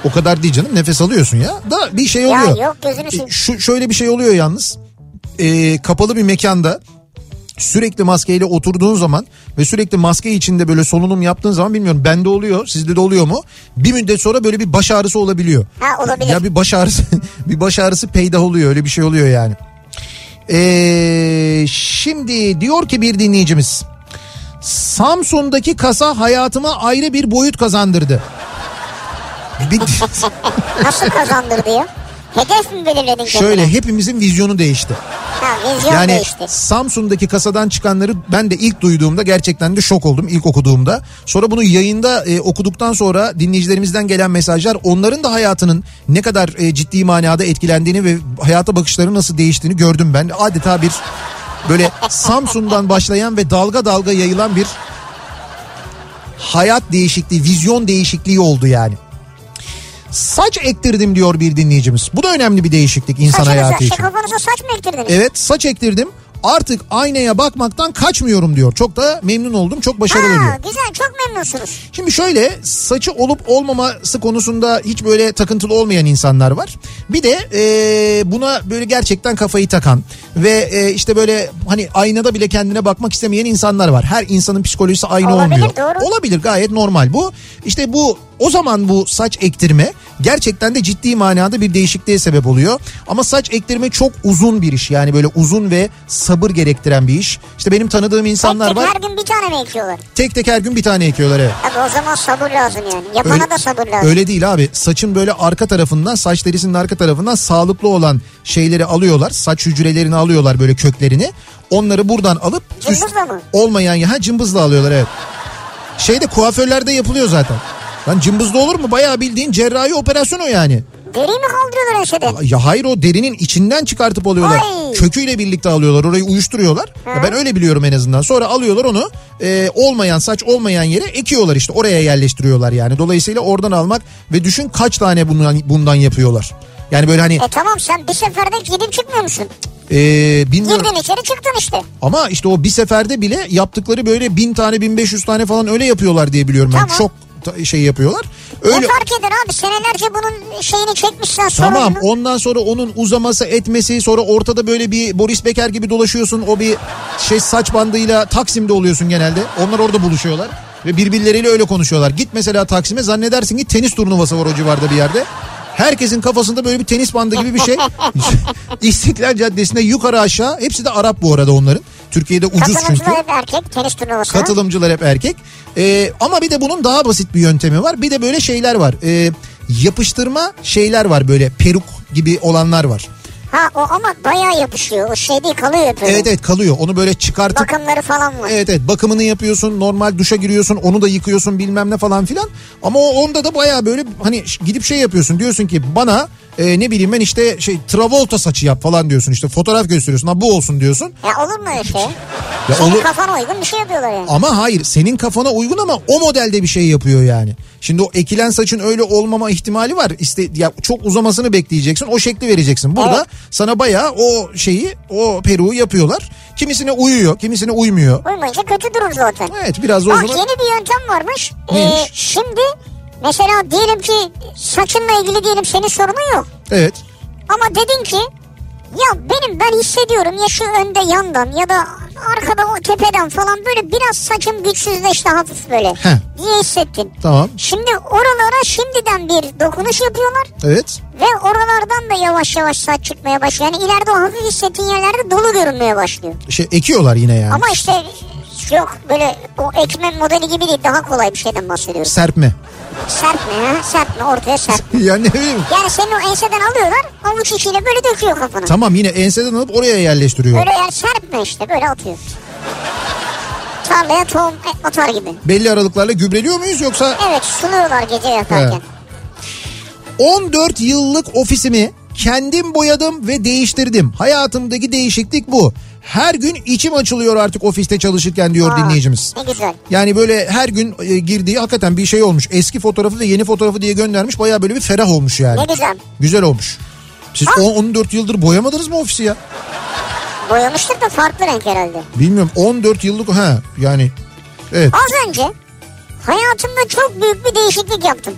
O kadar değil canım nefes alıyorsun ya. Da bir şey oluyor. Ya yok gözünü E, seveyim. Şu şöyle bir şey oluyor yalnız. E, kapalı bir mekanda sürekli maskeyle oturduğun zaman ve sürekli maske içinde böyle solunum yaptığın zaman bilmiyorum bende oluyor sizde de oluyor mu? Bir müddet sonra böyle bir baş ağrısı olabiliyor. Ha olabilir. Ya bir baş ağrısı bir baş ağrısı peydah oluyor öyle bir şey oluyor yani. Ee, şimdi diyor ki bir dinleyicimiz Samsun'daki kasa hayatıma ayrı bir boyut kazandırdı. Bir, Nasıl kazandırdı ya? Hedef mi belirledin kendine? şöyle hepimizin vizyonu değişti. Ha vizyon Yani değişti. Samsun'daki kasadan çıkanları ben de ilk duyduğumda gerçekten de şok oldum ilk okuduğumda. Sonra bunu yayında e, okuduktan sonra dinleyicilerimizden gelen mesajlar onların da hayatının ne kadar e, ciddi manada etkilendiğini ve hayata bakışları nasıl değiştiğini gördüm ben. Adeta bir böyle Samsun'dan başlayan ve dalga dalga yayılan bir hayat değişikliği, vizyon değişikliği oldu yani. Saç ektirdim diyor bir dinleyicimiz. Bu da önemli bir değişiklik insan Saçınıza, hayatı için. kafanıza saç mı ektirdiniz? Evet saç ektirdim. Artık aynaya bakmaktan kaçmıyorum diyor. Çok da memnun oldum. Çok başarılı diyor. Ha, güzel çok memnunsunuz. Şimdi şöyle saçı olup olmaması konusunda hiç böyle takıntılı olmayan insanlar var. Bir de e, buna böyle gerçekten kafayı takan ve e, işte böyle hani aynada bile kendine bakmak istemeyen insanlar var. Her insanın psikolojisi aynı Olabilir, olmuyor. doğru. Olabilir gayet normal bu. İşte bu o zaman bu saç ektirme gerçekten de ciddi manada bir değişikliğe sebep oluyor. Ama saç ektirme çok uzun bir iş. Yani böyle uzun ve sabır gerektiren bir iş. İşte benim tanıdığım insanlar tek tek var. her gün bir tane mi ekiyorlar? Tek tek her gün bir tane ekiyorlar evet. Abi o zaman sabır lazım yani. Yapana Öyle- da sabır lazım. Öyle değil abi. Saçın böyle arka tarafından, saç derisinin arka tarafından sağlıklı olan şeyleri alıyorlar. Saç hücrelerini alıyorlar böyle köklerini. Onları buradan alıp üst- Cımbızla mı? olmayan ya ha, cımbızla alıyorlar evet. Şeyde kuaförlerde yapılıyor zaten. Lan cımbızlı olur mu? Bayağı bildiğin cerrahi operasyon o yani. Deriyi mi kaldırıyorlar enseden? Ya hayır o derinin içinden çıkartıp alıyorlar. Ay. Köküyle birlikte alıyorlar. Orayı uyuşturuyorlar. Ya ben öyle biliyorum en azından. Sonra alıyorlar onu e, olmayan saç olmayan yere ekiyorlar işte. Oraya yerleştiriyorlar yani. Dolayısıyla oradan almak ve düşün kaç tane bundan, bundan yapıyorlar. Yani böyle hani E tamam sen bir seferde gidip çıkmıyor musun? E, bilmiyorum. Girdin içeri çıktın işte. Ama işte o bir seferde bile yaptıkları böyle bin tane bin beş yüz tane falan öyle yapıyorlar diye biliyorum ben. Tamam. Çok ta- şey yapıyorlar. Öyle. Ne fark eder abi senelerce bunun şeyini çekmişsen Tamam sorununu. ondan sonra onun uzaması etmesi sonra ortada böyle bir Boris Becker gibi dolaşıyorsun. O bir şey saç bandıyla Taksim'de oluyorsun genelde. Onlar orada buluşuyorlar ve birbirleriyle öyle konuşuyorlar. Git mesela Taksim'e zannedersin ki tenis turnuvası var o civarda bir yerde. Herkesin kafasında böyle bir tenis bandı gibi bir şey. İstiklal Caddesi'nde yukarı aşağı hepsi de Arap bu arada onların. Türkiye'de ucuz çünkü. Katılımcılar hep erkek tenis turnuvasına. Katılımcılar hep erkek. Ee, ama bir de bunun daha basit bir yöntemi var. Bir de böyle şeyler var. Ee, yapıştırma şeyler var böyle peruk gibi olanlar var. Ha o ama bayağı yapışıyor. O şey değil kalıyor hep öyle. Evet evet kalıyor. Onu böyle çıkartıp Bakımları falan var. Evet evet bakımını yapıyorsun normal duşa giriyorsun onu da yıkıyorsun bilmem ne falan filan ama o onda da baya böyle hani gidip şey yapıyorsun diyorsun ki bana e, ne bileyim ben işte şey Travolta saçı yap falan diyorsun işte fotoğraf gösteriyorsun ha bu olsun diyorsun Ya olur mu öyle şey? Ya Senin olur- kafana uygun bir şey yapıyorlar yani. ama hayır senin kafana uygun ama o modelde bir şey yapıyor yani. Şimdi o ekilen saçın öyle olmama ihtimali var. İşte ya çok uzamasını bekleyeceksin. O şekli vereceksin. Burada Evet. sana bayağı o şeyi, o peruğu yapıyorlar. Kimisine uyuyor, kimisine uymuyor. Uymayınca kötü durur zaten. Evet biraz da o Bak zaman yeni bir yöntem varmış. Ee, Neymiş? şimdi mesela diyelim ki saçınla ilgili diyelim senin sorunun yok. evet. Ama dedin ki ya benim ben hissediyorum ya şu önde yandan ya da arkada o tepeden falan böyle biraz saçım güçsüzleşti hafif böyle Heh. diye hissettin. Tamam. Şimdi oralara şimdiden bir dokunuş yapıyorlar Evet. ve oralardan da yavaş yavaş saç çıkmaya başlıyor. Yani ileride o hafif hissettiğin yerlerde dolu görünmeye başlıyor. Şey ekiyorlar yine yani. Ama işte yok böyle o ekme modeli gibi değil daha kolay bir şeyden bahsediyoruz. Serpme. Serpme ha serpme ortaya serpme. yani ne bileyim. Yani senin o enseden alıyorlar avuç içiyle böyle döküyor kafana. Tamam yine enseden alıp oraya yerleştiriyor. Böyle yer serpme işte böyle atıyor. Tarlaya tohum atar gibi. Belli aralıklarla gübreliyor muyuz yoksa Evet suluyorlar gece yatarken. He. 14 yıllık ofisimi kendim boyadım ve değiştirdim. Hayatımdaki değişiklik bu. Her gün içim açılıyor artık ofiste çalışırken diyor Aa, dinleyicimiz. Ne güzel. Yani böyle her gün e, girdiği hakikaten bir şey olmuş. Eski fotoğrafı ve yeni fotoğrafı diye göndermiş. Baya böyle bir ferah olmuş yani. Ne güzel. Güzel olmuş. Siz Ha? 10 14 yıldır boyamadınız mı ofisi ya? Boyamıştır da farklı renk herhalde. Bilmiyorum 14 yıllık ha yani evet. Az önce hayatımda çok büyük bir değişiklik yaptım.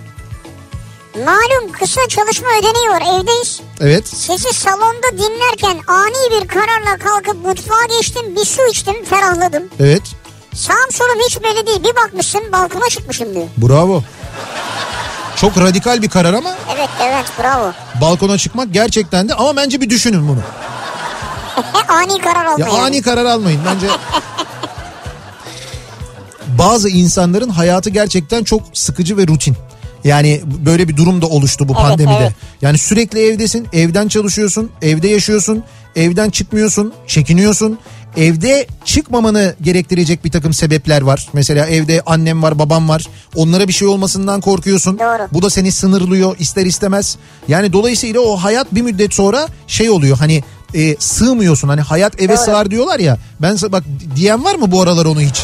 Malum kısa çalışma ödeneği var evdeyiz. Evet. Sizi salonda dinlerken ani bir kararla kalkıp mutfağa geçtim bir su içtim ferahladım. Evet. Sağım solum hiç belli değil bir bakmışsın balkona çıkmışım diyor. Bravo. Çok radikal bir karar ama Evet evet bravo. balkona çıkmak gerçekten de ama bence bir düşünün bunu. ani karar olma Ya ani karar almayın bence. Bazı insanların hayatı gerçekten çok sıkıcı ve rutin. Yani böyle bir durum da oluştu bu Evet, pandemide. evet. Yani sürekli evdesin, evden çalışıyorsun, evde yaşıyorsun, evden çıkmıyorsun, çekiniyorsun. Evde çıkmamanı gerektirecek bir takım sebepler var. Mesela evde annem var, babam var. Onlara bir şey olmasından korkuyorsun. Doğru. Bu da seni sınırlıyor ister istemez. Yani dolayısıyla o hayat bir müddet sonra şey oluyor hani e, sığmıyorsun. Hani hayat eve Doğru. sığar diyorlar ya. Ben bak diyen var mı bu aralar onu hiç?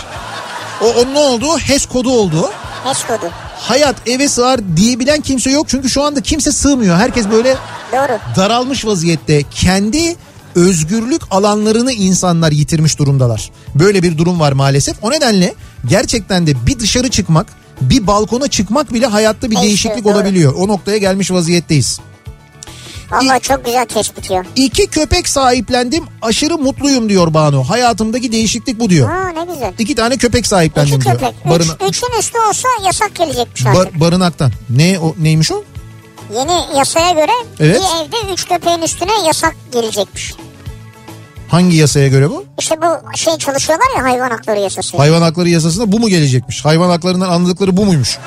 O, o ne oldu? HES kodu oldu. HES kodu. Hayat eve sığar diyebilen kimse yok. Çünkü şu anda kimse sığmıyor. Herkes böyle Doğru. daralmış vaziyette. Kendi özgürlük alanlarını insanlar yitirmiş durumdalar. Böyle bir durum var maalesef. O nedenle gerçekten de bir dışarı çıkmak, bir balkona çıkmak bile hayatta bir Evet, değişiklik doğru. olabiliyor. O noktaya gelmiş vaziyetteyiz. Valla çok güzel tespit ya. İki köpek sahiplendim aşırı mutluyum diyor Banu. Hayatımdaki değişiklik bu diyor. Ha ne güzel. İki tane köpek İki sahiplendim diyor. köpek. Barına- Üç, üçün üstü olsa yasak gelecekmiş artık. bar- barınaktan. Ne o neymiş o? Yeni yasaya göre Evet. bir evde üç köpeğin üstüne yasak gelecekmiş. Hangi yasaya göre bu? İşte bu şey çalışıyorlar ya hayvan hakları yasası. Hayvan hakları yasasında bu mu gelecekmiş? Hayvan haklarından anladıkları bu muymuş?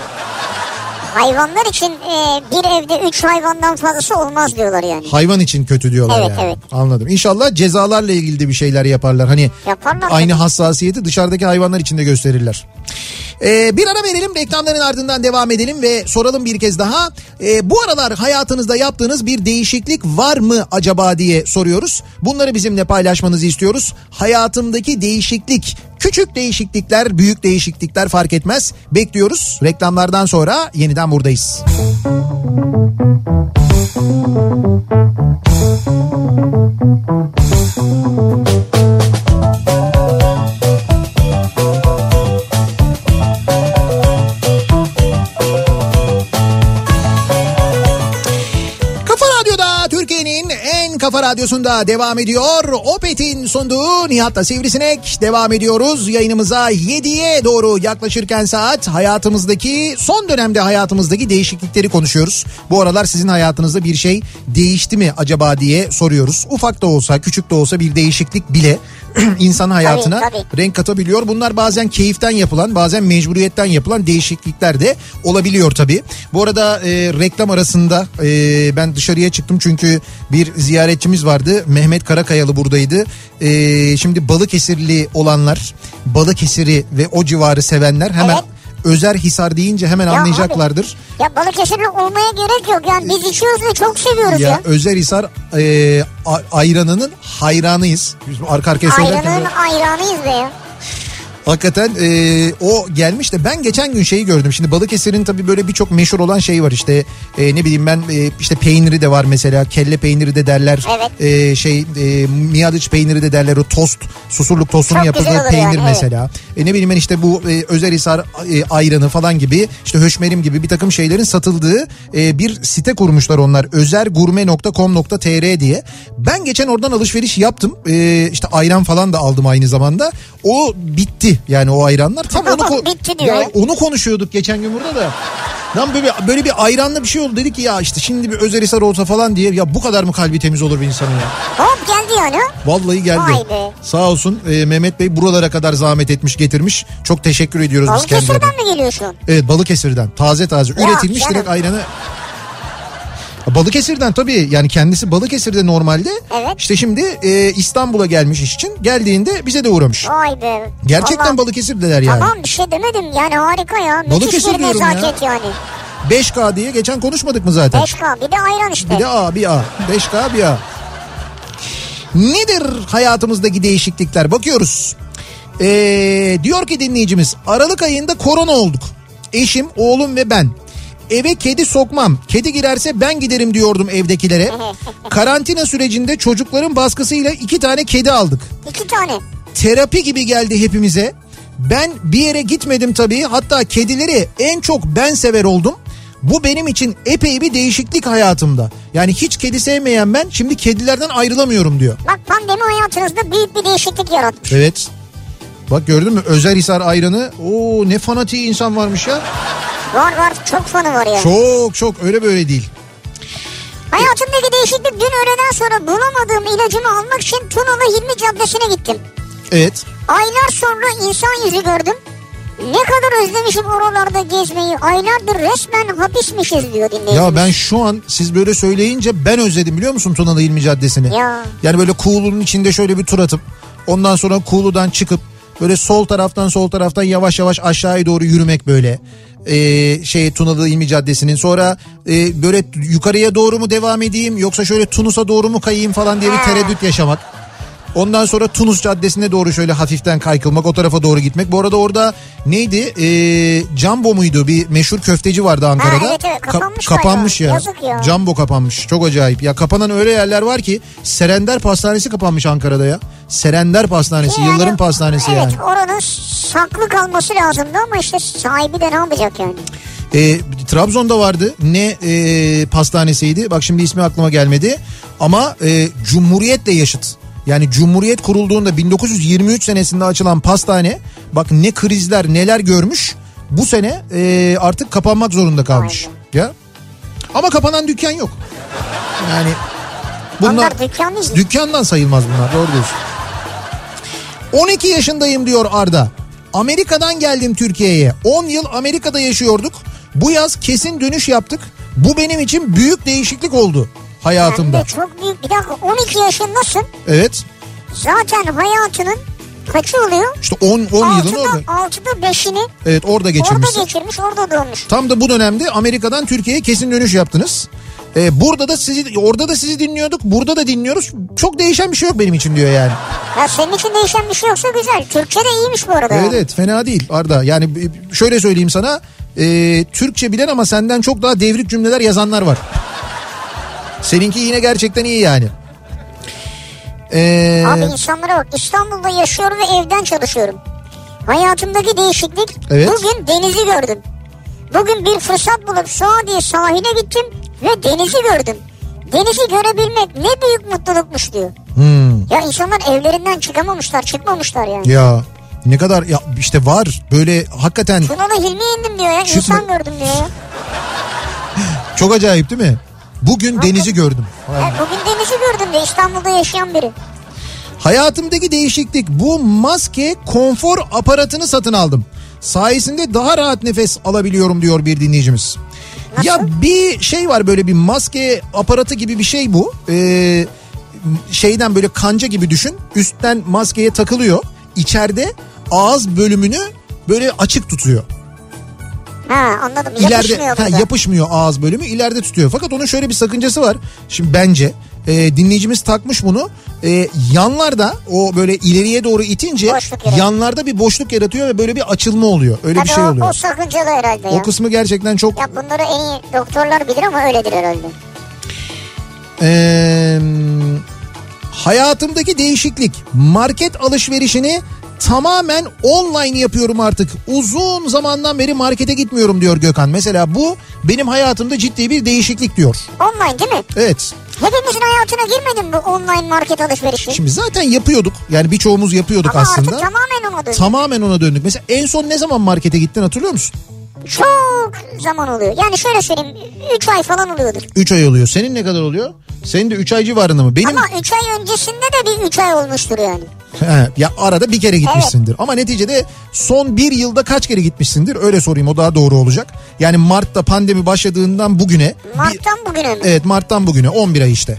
Hayvanlar için e, bir evde üç hayvandan fazlası olmaz diyorlar yani. Hayvan için kötü diyorlar Evet, yani. evet. Anladım. İnşallah cezalarla ilgili de bir şeyler yaparlar. Hani Yaparlar aynı tabii. hassasiyeti dışarıdaki hayvanlar için de gösterirler. Ee, bir ara verelim reklamların ardından devam edelim ve soralım bir kez daha. Ee, bu aralar hayatınızda yaptığınız bir değişiklik var mı acaba diye soruyoruz. Bunları bizimle paylaşmanızı istiyoruz. Hayatımdaki değişiklik Küçük değişiklikler, büyük değişiklikler fark etmez. Bekliyoruz. Reklamlardan sonra yeniden buradayız. Kafa radyosunda devam ediyor. Opet'in sunduğu Nihat'la Sivrisinek devam ediyoruz. Yayınımıza 7'ye doğru yaklaşırken saat hayatımızdaki son dönemde hayatımızdaki değişiklikleri konuşuyoruz. Bu aralar sizin hayatınızda bir şey değişti mi acaba diye soruyoruz. Ufak da olsa küçük de olsa bir değişiklik bile insan hayatına Tabii, tabii. renk katabiliyor. Bunlar bazen keyiften yapılan bazen mecburiyetten yapılan değişiklikler de olabiliyor tabii. Bu arada e, reklam arasında e, ben dışarıya çıktım çünkü bir ziyaretçimiz vardı. Mehmet Karakayalı buradaydı. E, şimdi Balıkesirli olanlar Balıkesir'i ve o civarı sevenler hemen Evet. Özer Hisar deyince hemen Ya anlayacaklardır. Ya Balıkesirli olmaya gerek yok yani biz içiyoruz ve çok seviyoruz ya. Ya Özer Hisar e, ayranının hayranıyız. Biz arka arkaya söylerken Ayranın ayranıyız be ya. Hakikaten e, o gelmiş de ben geçen gün şeyi gördüm. Şimdi Balıkesir'in tabii böyle birçok meşhur olan şeyi var işte e, ne bileyim ben e, işte peyniri de var mesela kelle peyniri de derler. Evet. E, şey e, miyadıç peyniri de derler o tost susurluk tostunun yapıldığı peynir yani, evet. mesela. E, ne bileyim ben işte bu e, Özelhisar e, ayranı falan gibi işte höşmerim gibi bir takım şeylerin satıldığı e, bir site kurmuşlar onlar. özergurme.com.tr diye. Ben geçen oradan alışveriş yaptım. E, işte ayran falan da aldım aynı zamanda. O bitti yani o ayranlar. Tam onu Bitti diyor Ya onu konuşuyorduk geçen gün burada da. Lan böyle, böyle bir ayranlı bir şey oldu. Dedik ki ya işte şimdi bir Özelhisar olsa falan diye. Ya bu kadar mı kalbi temiz olur bir insanın ya? Hop geldi yani. Vallahi geldi. Vay be. Sağ olsun e, Mehmet Bey buralara kadar zahmet etmiş getirmiş. Çok teşekkür ediyoruz biz kendilerine. Balıkesir'den mi geliyorsun? Evet Balıkesir'den taze taze Ya üretilmiş canım. direkt ayranı. Balıkesir'den tabii yani kendisi Balıkesir'de normalde. Evet. İşte şimdi e, İstanbul'a gelmiş iş için. Geldiğinde bize de uğramış. Vay be. Gerçekten Vallahi- Balıkesir'deler yani. Tamam bir şey demedim yani harika ya. Müthiş Balıkesir bir diyorum ya. nezaket yani. 5K diye geçen konuşmadık mı zaten? 5K bir de ayran işte. Bir de A bir A. 5K bir A. Nedir hayatımızdaki değişiklikler? Bakıyoruz. Ee, diyor ki dinleyicimiz Aralık ayında korona olduk. Eşim, oğlum ve ben. Eve kedi sokmam. Kedi girerse ben giderim diyordum evdekilere. Karantina sürecinde çocukların baskısıyla iki tane kedi aldık. İki tane. Terapi gibi geldi hepimize. Ben bir yere gitmedim tabii. Hatta kedileri en çok ben sever oldum. Bu benim için epey bir değişiklik hayatımda. Yani hiç kedi sevmeyen ben şimdi kedilerden ayrılamıyorum diyor. Bak pandemi hayatınızda büyük bir değişiklik yaratmış. Evet. Bak gördün mü Özelhisar ayranı. Oo ne fanatiği insan varmış ya. Var var çok fanı var ya. Çok çok öyle böyle değil. Hayatımdaki değişiklik dün öğleden sonra bulamadığım ilacımı almak için Tunalı Hilmi Caddesi'ne gittim. Evet. Aylar sonra insan yüzü gördüm. Ne kadar özlemişim oralarda gezmeyi. Aylardır resmen hapismişiz diyor dinleyicimiz. Ya ben şu an siz böyle söyleyince ben özledim biliyor musun Tunalı İlmi Caddesi'ni? Ya. Yani böyle Kuğulu'nun içinde şöyle bir tur atıp ondan sonra Kuğulu'dan çıkıp böyle sol taraftan sol taraftan yavaş yavaş aşağıya doğru yürümek böyle. Ee, şey Tunalı İlmi Caddesi'nin sonra e, böyle yukarıya doğru mu devam edeyim yoksa şöyle Tunus'a doğru mu kayayım falan diye bir tereddüt yaşamak. Ondan sonra Tunus Caddesi'ne doğru şöyle hafiften kaykılmak o tarafa doğru gitmek. Bu arada orada neydi? Ee, Jumbo muydu? Bir meşhur köfteci vardı Ankara'da. evet, evet. Ka- Kapanmış kapanmış galiba. ya. Ya. Jumbo kapanmış. Çok acayip. Ya kapanan öyle yerler var ki Serender Pastanesi kapanmış Ankara'da ya. Serender Pastanesi. Yani, yılların pastanesi evet, yani. oranın saklı kalması lazımdı ama işte sahibi de ne yapacak yani. E, Trabzon'da vardı. Ne e, pastanesiydi? Bak şimdi ismi aklıma gelmedi. Ama e, Cumhuriyet'le yaşıt. Yani Cumhuriyet kurulduğunda 1923 senesinde açılan pastane bak ne krizler neler görmüş. Bu sene e, artık kapanmak zorunda kalmış. Ya. Ama kapanan dükkan yok. Yani bunlar dükkan dükkandan sayılmaz bunlar doğru diyorsun. 12 yaşındayım diyor Arda. Amerika'dan geldim Türkiye'ye. 10 yıl Amerika'da yaşıyorduk. Bu yaz kesin dönüş yaptık. Bu benim için büyük değişiklik oldu Hayatımda. de çok büyük. Bir dakika 12 yaşındasın. Evet. Zaten hayatının Kaçı oluyor? İşte 10 10 yılını orada. Altıda, altıda beşini Evet orada geçirmişsin. orada geçirmiş orada doğmuş. Tam da bu dönemde Amerika'dan Türkiye'ye kesin dönüş yaptınız. Ee, burada da sizi orada da sizi dinliyorduk. Burada da dinliyoruz. Çok değişen bir şey yok benim için diyor yani. Ya senin için değişen bir şey yoksa güzel. Türkçe de iyiymiş bu arada. Evet evet fena değil Arda. Yani şöyle söyleyeyim sana. e, Türkçe bilen ama senden çok daha devrik cümleler yazanlar var. Seninki yine gerçekten iyi yani. Ee, Abi insanlara bak İstanbul'da yaşıyorum ve evden çalışıyorum. Hayatımdaki değişiklik Evet. bugün denizi gördüm. Bugün bir fırsat bulup Suadiye sahile gittim ve denizi gördüm. Denizi görebilmek ne büyük mutlulukmuş diyor. hmm, Ya insanlar evlerinden çıkamamışlar, çıkmamışlar yani. ya ne kadar ya işte var böyle hakikaten Tunalı Hilmi'ye indim diyor ya. Çıkma- İnsan gördüm diyor ya. çok acayip değil mi? Bugün denizi gördüm. ya. Bugün denizi gördüm diyor İstanbul'da yaşayan biri. Hayatımdaki değişiklik bu maske konfor aparatını satın aldım. Sayesinde daha rahat nefes alabiliyorum diyor bir dinleyicimiz. Nasıl? Ya bir şey var böyle bir maske aparatı gibi bir şey bu. Ee, şeyden böyle kanca gibi düşün. Üstten maskeye takılıyor. İçeride ağız bölümünü böyle açık tutuyor. Ha anladım. İleride Yapışmıyor ha, burada. yapışmıyor ağız bölümü ileride tutuyor. Fakat onun şöyle bir sakıncası var. Şimdi bence e, dinleyicimiz takmış bunu. E, yanlarda o böyle ileriye doğru itince yanlarda bir boşluk yaratıyor ve böyle bir açılma oluyor. Öyle Tabii bir şey o, oluyor. o sakıncalı herhalde ya. O kısmı gerçekten çok Ya bunları en iyi doktorlar bilir ama öyledir herhalde. Ee, hayatımdaki değişiklik market alışverişini tamamen online yapıyorum artık. Uzun zamandan beri markete gitmiyorum diyor Gökhan. Mesela bu benim hayatımda ciddi bir değişiklik diyor. Online değil mi? Evet. Hepimizin hayatına girmedi mi bu online market alışverişi? Şimdi zaten yapıyorduk. Yani birçoğumuz yapıyorduk Ama aslında. artık tamamen ona döndü. Tamamen ona döndük. Mesela en son ne zaman markete gittin hatırlıyor musun? Çok zaman oluyor. Yani şöyle söyleyeyim 3 ay falan oluyordur. 3 ay oluyor. Senin ne kadar oluyor? Senin de 3 ay civarında mı? Benim Ama 3 ay öncesinde de bir 3 ay olmuştur yani. He, ya arada bir kere gitmişsindir. Ama neticede son bir yılda kaç kere gitmişsindir? Öyle sorayım o daha doğru olacak. Yani Mart'ta pandemi başladığından bugüne. bir- Mart'tan bugüne mi? evet Mart'tan bugüne 11 ay işte.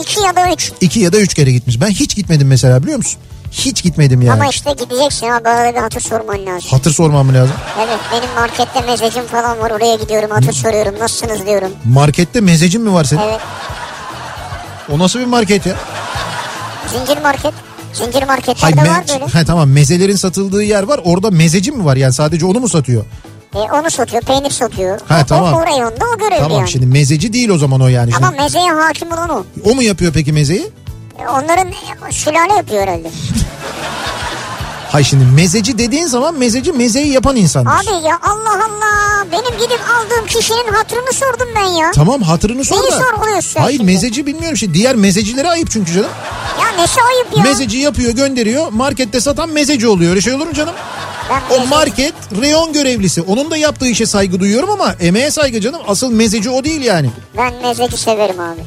2 ya da 3. 2 ya da 3 kere gitmiş. Ben hiç gitmedim mesela biliyor musun? Hiç gitmedim yani. Ama işte gideceksin ha bana bir hatır sorman lazım. Hatır sormam lazım. Evet benim markette mezecim falan var oraya gidiyorum hatır soruyorum nasılsınız diyorum. Markette mezecin mi var senin? Evet O nasıl bir market ya? zincir market. Zincir marketlerde me- var böyle. He, tamam mezelerin satıldığı yer var. Orada mezeci mi var yani sadece onu mu satıyor? E, onu satıyor peynir satıyor. Ha, o, tamam. o, o reyonda o görevli Tamam yani. şimdi mezeci değil o zaman o yani. Şimdi. Ama mezeye hakim olan o. O mu yapıyor peki mezeyi? E, Onların e, sülale yapıyor herhalde. Hay şimdi mezeci dediğin zaman mezeci mezeyi yapan insandır. Abi ya Allah Allah. Benim gidip aldığım kişinin hatırını sordum ben ya. Tamam hatırını sor Neyi da. sorguluyorsun Hayır şimdi? mezeci bilmiyorum şey. Diğer mezecilere ayıp çünkü canım. Ya nesi ayıp ya. Mezeci yapıyor gönderiyor. Markette satan mezeci oluyor. Öyle şey olur mu canım? Ben O market reyon görevlisi. Onun da yaptığı işe saygı duyuyorum ama emeğe saygı canım. Asıl mezeci o değil yani. Ben mezeci severim abi.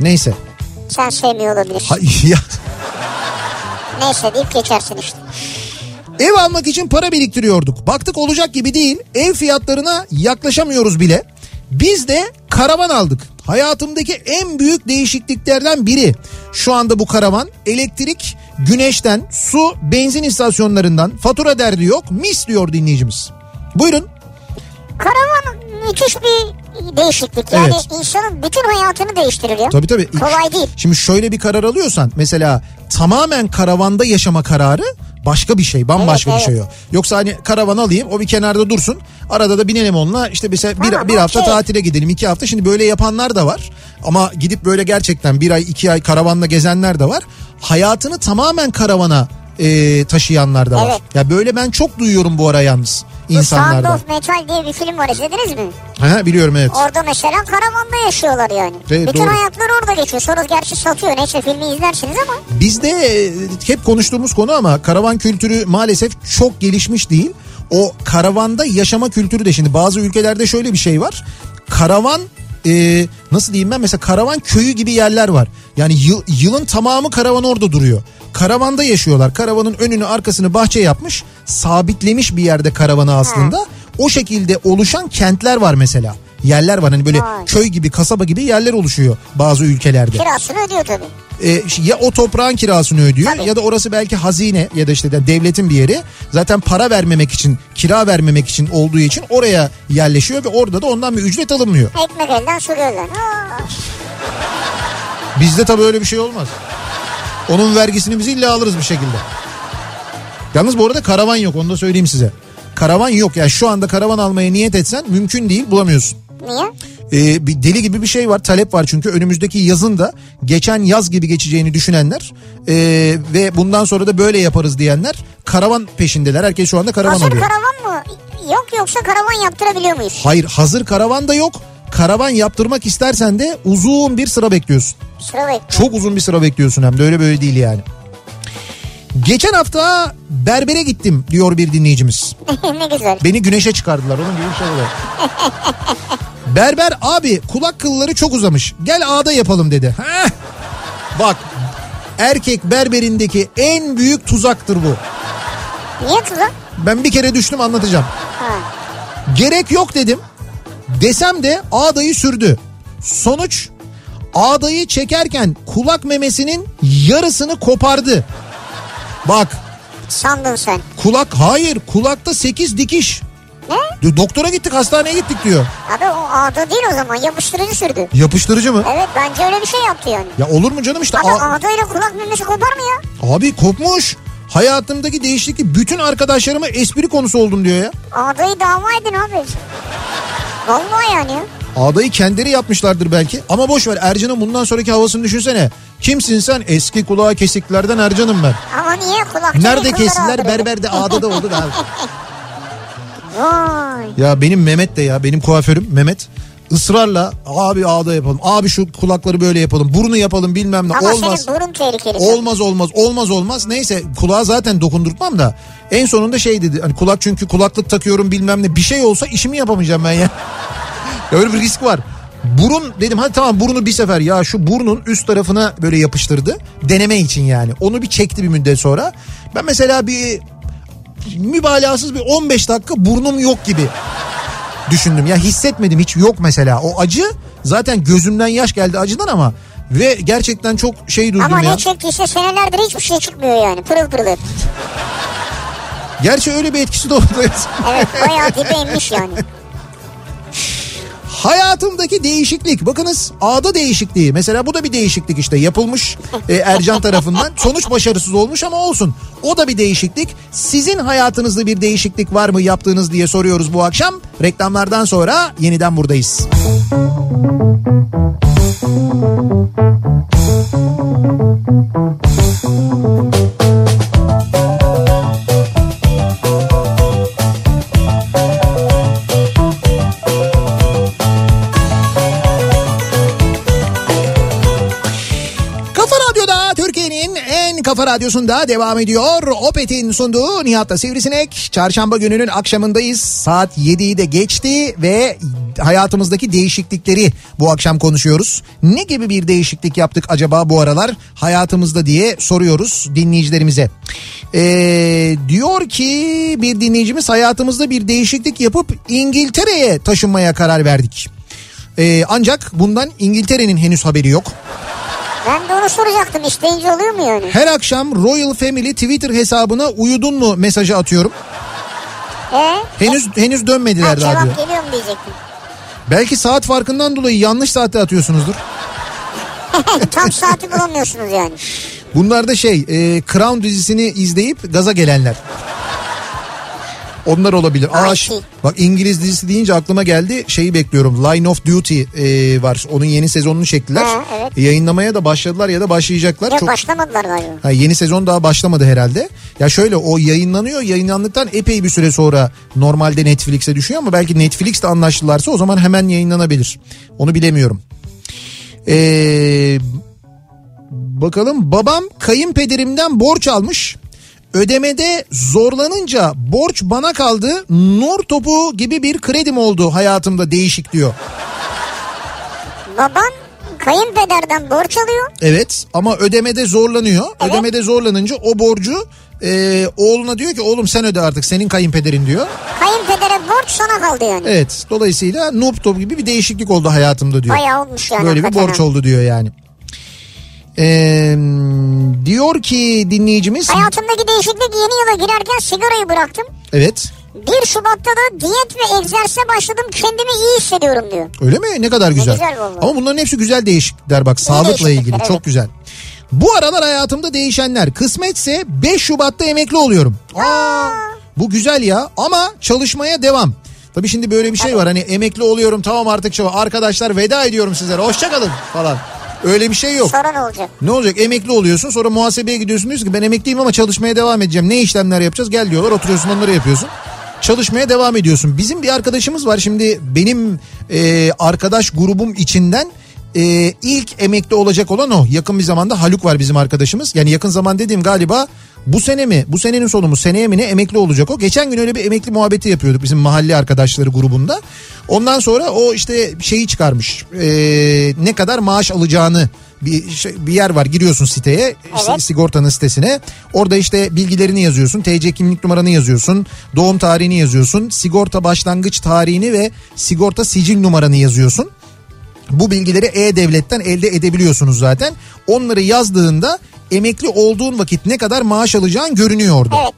Neyse. Sen sevmiyor olabilirsin. Hay, ya. Neyse deyip geçersin işte. Ev almak için para biriktiriyorduk. Baktık olacak gibi değil. Ev fiyatlarına yaklaşamıyoruz bile. Biz de karavan aldık. Hayatımdaki en büyük değişikliklerden biri. Şu anda bu karavan elektrik, güneşten, su, benzin istasyonlarından fatura derdi yok. Mis diyor dinleyicimiz. Buyurun. Karavan müthiş bir değişiklik. Yani Evet. insanın bütün hayatını değiştirir ya. Tabii tabii. Kolay değil. Şimdi şöyle bir karar alıyorsan mesela tamamen karavanda yaşama kararı başka bir şey bambaşka Evet, bir şey o. Yoksa hani karavan alayım o bir kenarda dursun arada da binelim onunla işte mesela Tamam, bir, bir hafta okey. tatile gidelim iki hafta şimdi böyle yapanlar da var. Ama gidip böyle gerçekten bir ay iki ay karavanla gezenler de var. Hayatını tamamen karavana e, taşıyanlar da var. Evet. Ya böyle ben çok duyuyorum bu ara yalnız Bu Sound insanlardan. of Metal diye bir film var izlediniz mi? Ha, biliyorum evet. Orada mesela karavanda yaşıyorlar yani. Evet, bütün doğru. hayatları orada geçiyor. Sonra gerçi satıyor. Neyse filmi izlersiniz ama. Bizde e, hep konuştuğumuz konu ama karavan kültürü maalesef çok gelişmiş değil. O karavanda yaşama kültürü de şimdi bazı ülkelerde şöyle bir şey var. Karavan e, nasıl diyeyim ben mesela karavan köyü gibi yerler var. Yani yıl- yılın tamamı karavan orada duruyor. Karavanda yaşıyorlar. Karavanın önünü arkasını bahçe yapmış. Sabitlemiş bir yerde karavanı aslında. O şekilde oluşan kentler var mesela. Yerler var. Hani böyle Vay. köy gibi kasaba gibi yerler oluşuyor bazı ülkelerde. Kirasını ödüyor tabii. E, ya o toprağın kirasını ödüyor Tabii. ya da orası belki hazine ya da işte de devletin bir yeri. Zaten para vermemek için, kira vermemek için olduğu için oraya yerleşiyor ve orada da ondan bir ücret alınmıyor. Ekmek elden su gölden. Bizde tabii öyle bir şey olmaz. Onun vergisini biz illa alırız bir şekilde. Yalnız bu arada karavan yok onu da söyleyeyim size. Karavan yok yani şu anda karavan almaya niyet etsen mümkün değil bulamıyorsun. Niye? Ee, bir deli gibi bir şey var talep var çünkü önümüzdeki yazın da geçen yaz gibi geçeceğini düşünenler ee, ve bundan sonra da böyle yaparız diyenler karavan peşindeler. Herkes şu anda karavan Hazır alıyor. karavan mı? Yok yoksa karavan yaptırabiliyor muyuz? Hayır hazır karavan da yok. Karavan yaptırmak istersen de uzun bir sıra bekliyorsun. Sıra bekliyor. Çok uzun bir sıra bekliyorsun hem de öyle böyle değil yani. Geçen hafta berbere gittim diyor bir dinleyicimiz. ne güzel. Beni güneşe çıkardılar onun gibi bir şey oluyor. Berber abi kulak kılları çok uzamış. Gel ağda yapalım dedi. Heh. Bak erkek berberindeki en büyük tuzaktır bu. Niye tuzak? Ben bir kere düştüm anlatacağım. Ha. Gerek yok dedim. Desem de ağdayı sürdü. Sonuç ağdayı çekerken kulak memesinin yarısını kopardı. Bak Sandın sen. kulak hayır kulakta 8 dikiş. Ne? Doktora gittik hastaneye gittik diyor. Abi o ağda değil o zaman yapıştırıcı sürdü. Yapıştırıcı mı? Evet bence öyle bir şey yaptı yani. Ya olur mu canım işte Abi a- ağdayla kulak memesi kopar mı ya? abi kopmuş. Hayatımdaki değişiklik bütün arkadaşlarıma espri konusu oldum diyor ya. Ağdayı dava edin abi. Vallahi yani. Ağdayı kendileri yapmışlardır belki. Ama boş ver Ercan'ın bundan sonraki havasını düşünsene. Kimsin sen? Eski kulağı kesiklerden Ercan'ım ben. Ama niye kulak Nerede kestiler? Berberde ağda da oldu da. Vay. Ya benim Mehmet de ya benim kuaförüm Mehmet ısrarla abi ağda yapalım. Abi şu kulakları böyle yapalım. Burnu yapalım bilmem ne. Ama olmaz. senin burun tehlikeli. Olmaz olmaz olmaz olmaz neyse kulağa zaten dokundurtmam da en sonunda şey dedi hani kulak çünkü kulaklık takıyorum bilmem ne bir şey olsa işimi yapamayacağım ben ya. Ya Öyle bir risk var. Burun dedim hadi tamam burnu bir sefer ya şu burnun üst tarafına böyle yapıştırdı deneme için yani onu bir çekti bir müddet sonra. Ben mesela bir mübalağasız bir 15 dakika burnum yok gibi düşündüm. Ya hissetmedim hiç yok mesela o acı zaten gözümden yaş geldi acıdan ama ve gerçekten çok şey duydum Ama ya. ne çektiyse senelerdir hiçbir şey çıkmıyor yani. Pırıl pırıl. Gerçi öyle bir etkisi de oldu. Evet bayağı dibe inmiş yani. Hayatımdaki değişiklik. Bakınız ağda değişikliği. Mesela bu da bir değişiklik işte yapılmış e, Ercan tarafından. Sonuç başarısız olmuş ama olsun. O da bir değişiklik. Sizin hayatınızda bir değişiklik var mı yaptığınız diye soruyoruz bu akşam. Reklamlardan sonra yeniden buradayız. Kafa kafa radyosunda devam ediyor. Opet'in sunduğu Nihat'la Sivrisinek. Çarşamba gününün akşamındayız. Saat 7'yi de geçti ve hayatımızdaki değişiklikleri bu akşam konuşuyoruz. Ne gibi bir değişiklik yaptık acaba bu aralar hayatımızda diye soruyoruz dinleyicilerimize. Ee, diyor ki bir dinleyicimiz hayatımızda bir değişiklik yapıp İngiltere'ye taşınmaya karar verdik. Ee, ancak bundan İngiltere'nin henüz haberi yok. Ben de onu soracaktım. İsteyince oluyor mu yani? Her akşam Royal Family Twitter hesabına uyudun mu mesajı atıyorum. Ee? Henüz henüz Ha, dönmediler daha cevap diyor. geliyor mu diyecektim. Belki saat farkından dolayı yanlış saatte atıyorsunuzdur. Tam saati bulamıyorsunuz yani. Bunlar da şey e, Crown dizisini izleyip gaza gelenler. Onlar olabilir. Aa, Ay, ş- şey. bak İngiliz dizisi deyince aklıma geldi. Şeyi bekliyorum. Line of Duty e, var. Onun yeni sezonunu çektiler. Ha, evet. Yayınlamaya da başladılar ya da başlayacaklar. Ya Çok- başlamadılar galiba. Ha, yeni sezon daha başlamadı herhalde. Ya şöyle o yayınlanıyor. Yayınlandıktan epey bir süre sonra normalde Netflix'e düşüyor ama belki Netflix'te anlaştılarsa o zaman hemen yayınlanabilir. Onu bilemiyorum. Ee, bakalım babam kayınpederimden borç almış. Ödemede zorlanınca borç bana kaldı. Nur topu gibi bir kredim oldu hayatımda değişik diyor. Baban kayınpederden borç alıyor. Evet ama ödemede zorlanıyor. Evet. Ödemede zorlanınca o borcu e, oğluna diyor ki oğlum sen öde artık senin kayınpederin diyor. Kayınpedere borç sana kaldı yani. Evet dolayısıyla noob top gibi bir değişiklik oldu hayatımda diyor. Bayağı olmuş yani. Böyle bir borç oldu diyor yani. Ee, diyor ki dinleyicimiz Hayatımdaki değişiklik yeni yıla girerken sigarayı bıraktım. evet 1 Şubat'ta da diyet ve egzersize başladım. Kendimi iyi hissediyorum diyor. öyle mi ne kadar güzel. güzel vallahi. Ama bunların hepsi güzel değişiklikler bak sağlıkla değişiklikler, ilgili evet. çok güzel. Bu aralar hayatımda değişenler kısmetse 5 Şubat'ta emekli oluyorum. Aa, bu güzel ya ama çalışmaya devam. Tabii şimdi böyle bir şey var hani emekli oluyorum tamam artık arkadaşlar veda ediyorum sizlere hoşçakalın falan. Öyle bir şey yok. Sonra ne olacak? Ne olacak emekli oluyorsun sonra muhasebeye gidiyorsun diyorsun ki ben emekliyim ama çalışmaya devam edeceğim. Ne işlemler yapacağız gel diyorlar oturuyorsun onları yapıyorsun. Çalışmaya devam ediyorsun. Bizim bir arkadaşımız var şimdi benim e, arkadaş grubum içinden e, ilk emekli olacak olan o. Yakın bir zamanda Haluk var bizim arkadaşımız. Yani yakın zaman dediğim galiba bu sene mi bu senenin sonu mu seneye mi ne emekli olacak o. Geçen gün öyle bir emekli muhabbeti yapıyorduk bizim mahalle arkadaşları grubunda. Ondan sonra o işte şeyi çıkarmış e, ne kadar maaş alacağını bir, şey, bir yer var giriyorsun siteye Evet. sigortanın sitesine orada işte bilgilerini yazıyorsun TC kimlik numaranı yazıyorsun doğum tarihini yazıyorsun sigorta başlangıç tarihini ve sigorta sicil numaranı yazıyorsun. Bu bilgileri E-Devlet'ten elde edebiliyorsunuz zaten. Onları yazdığında emekli olduğun vakit ne kadar maaş alacağın görünüyor orada. Evet.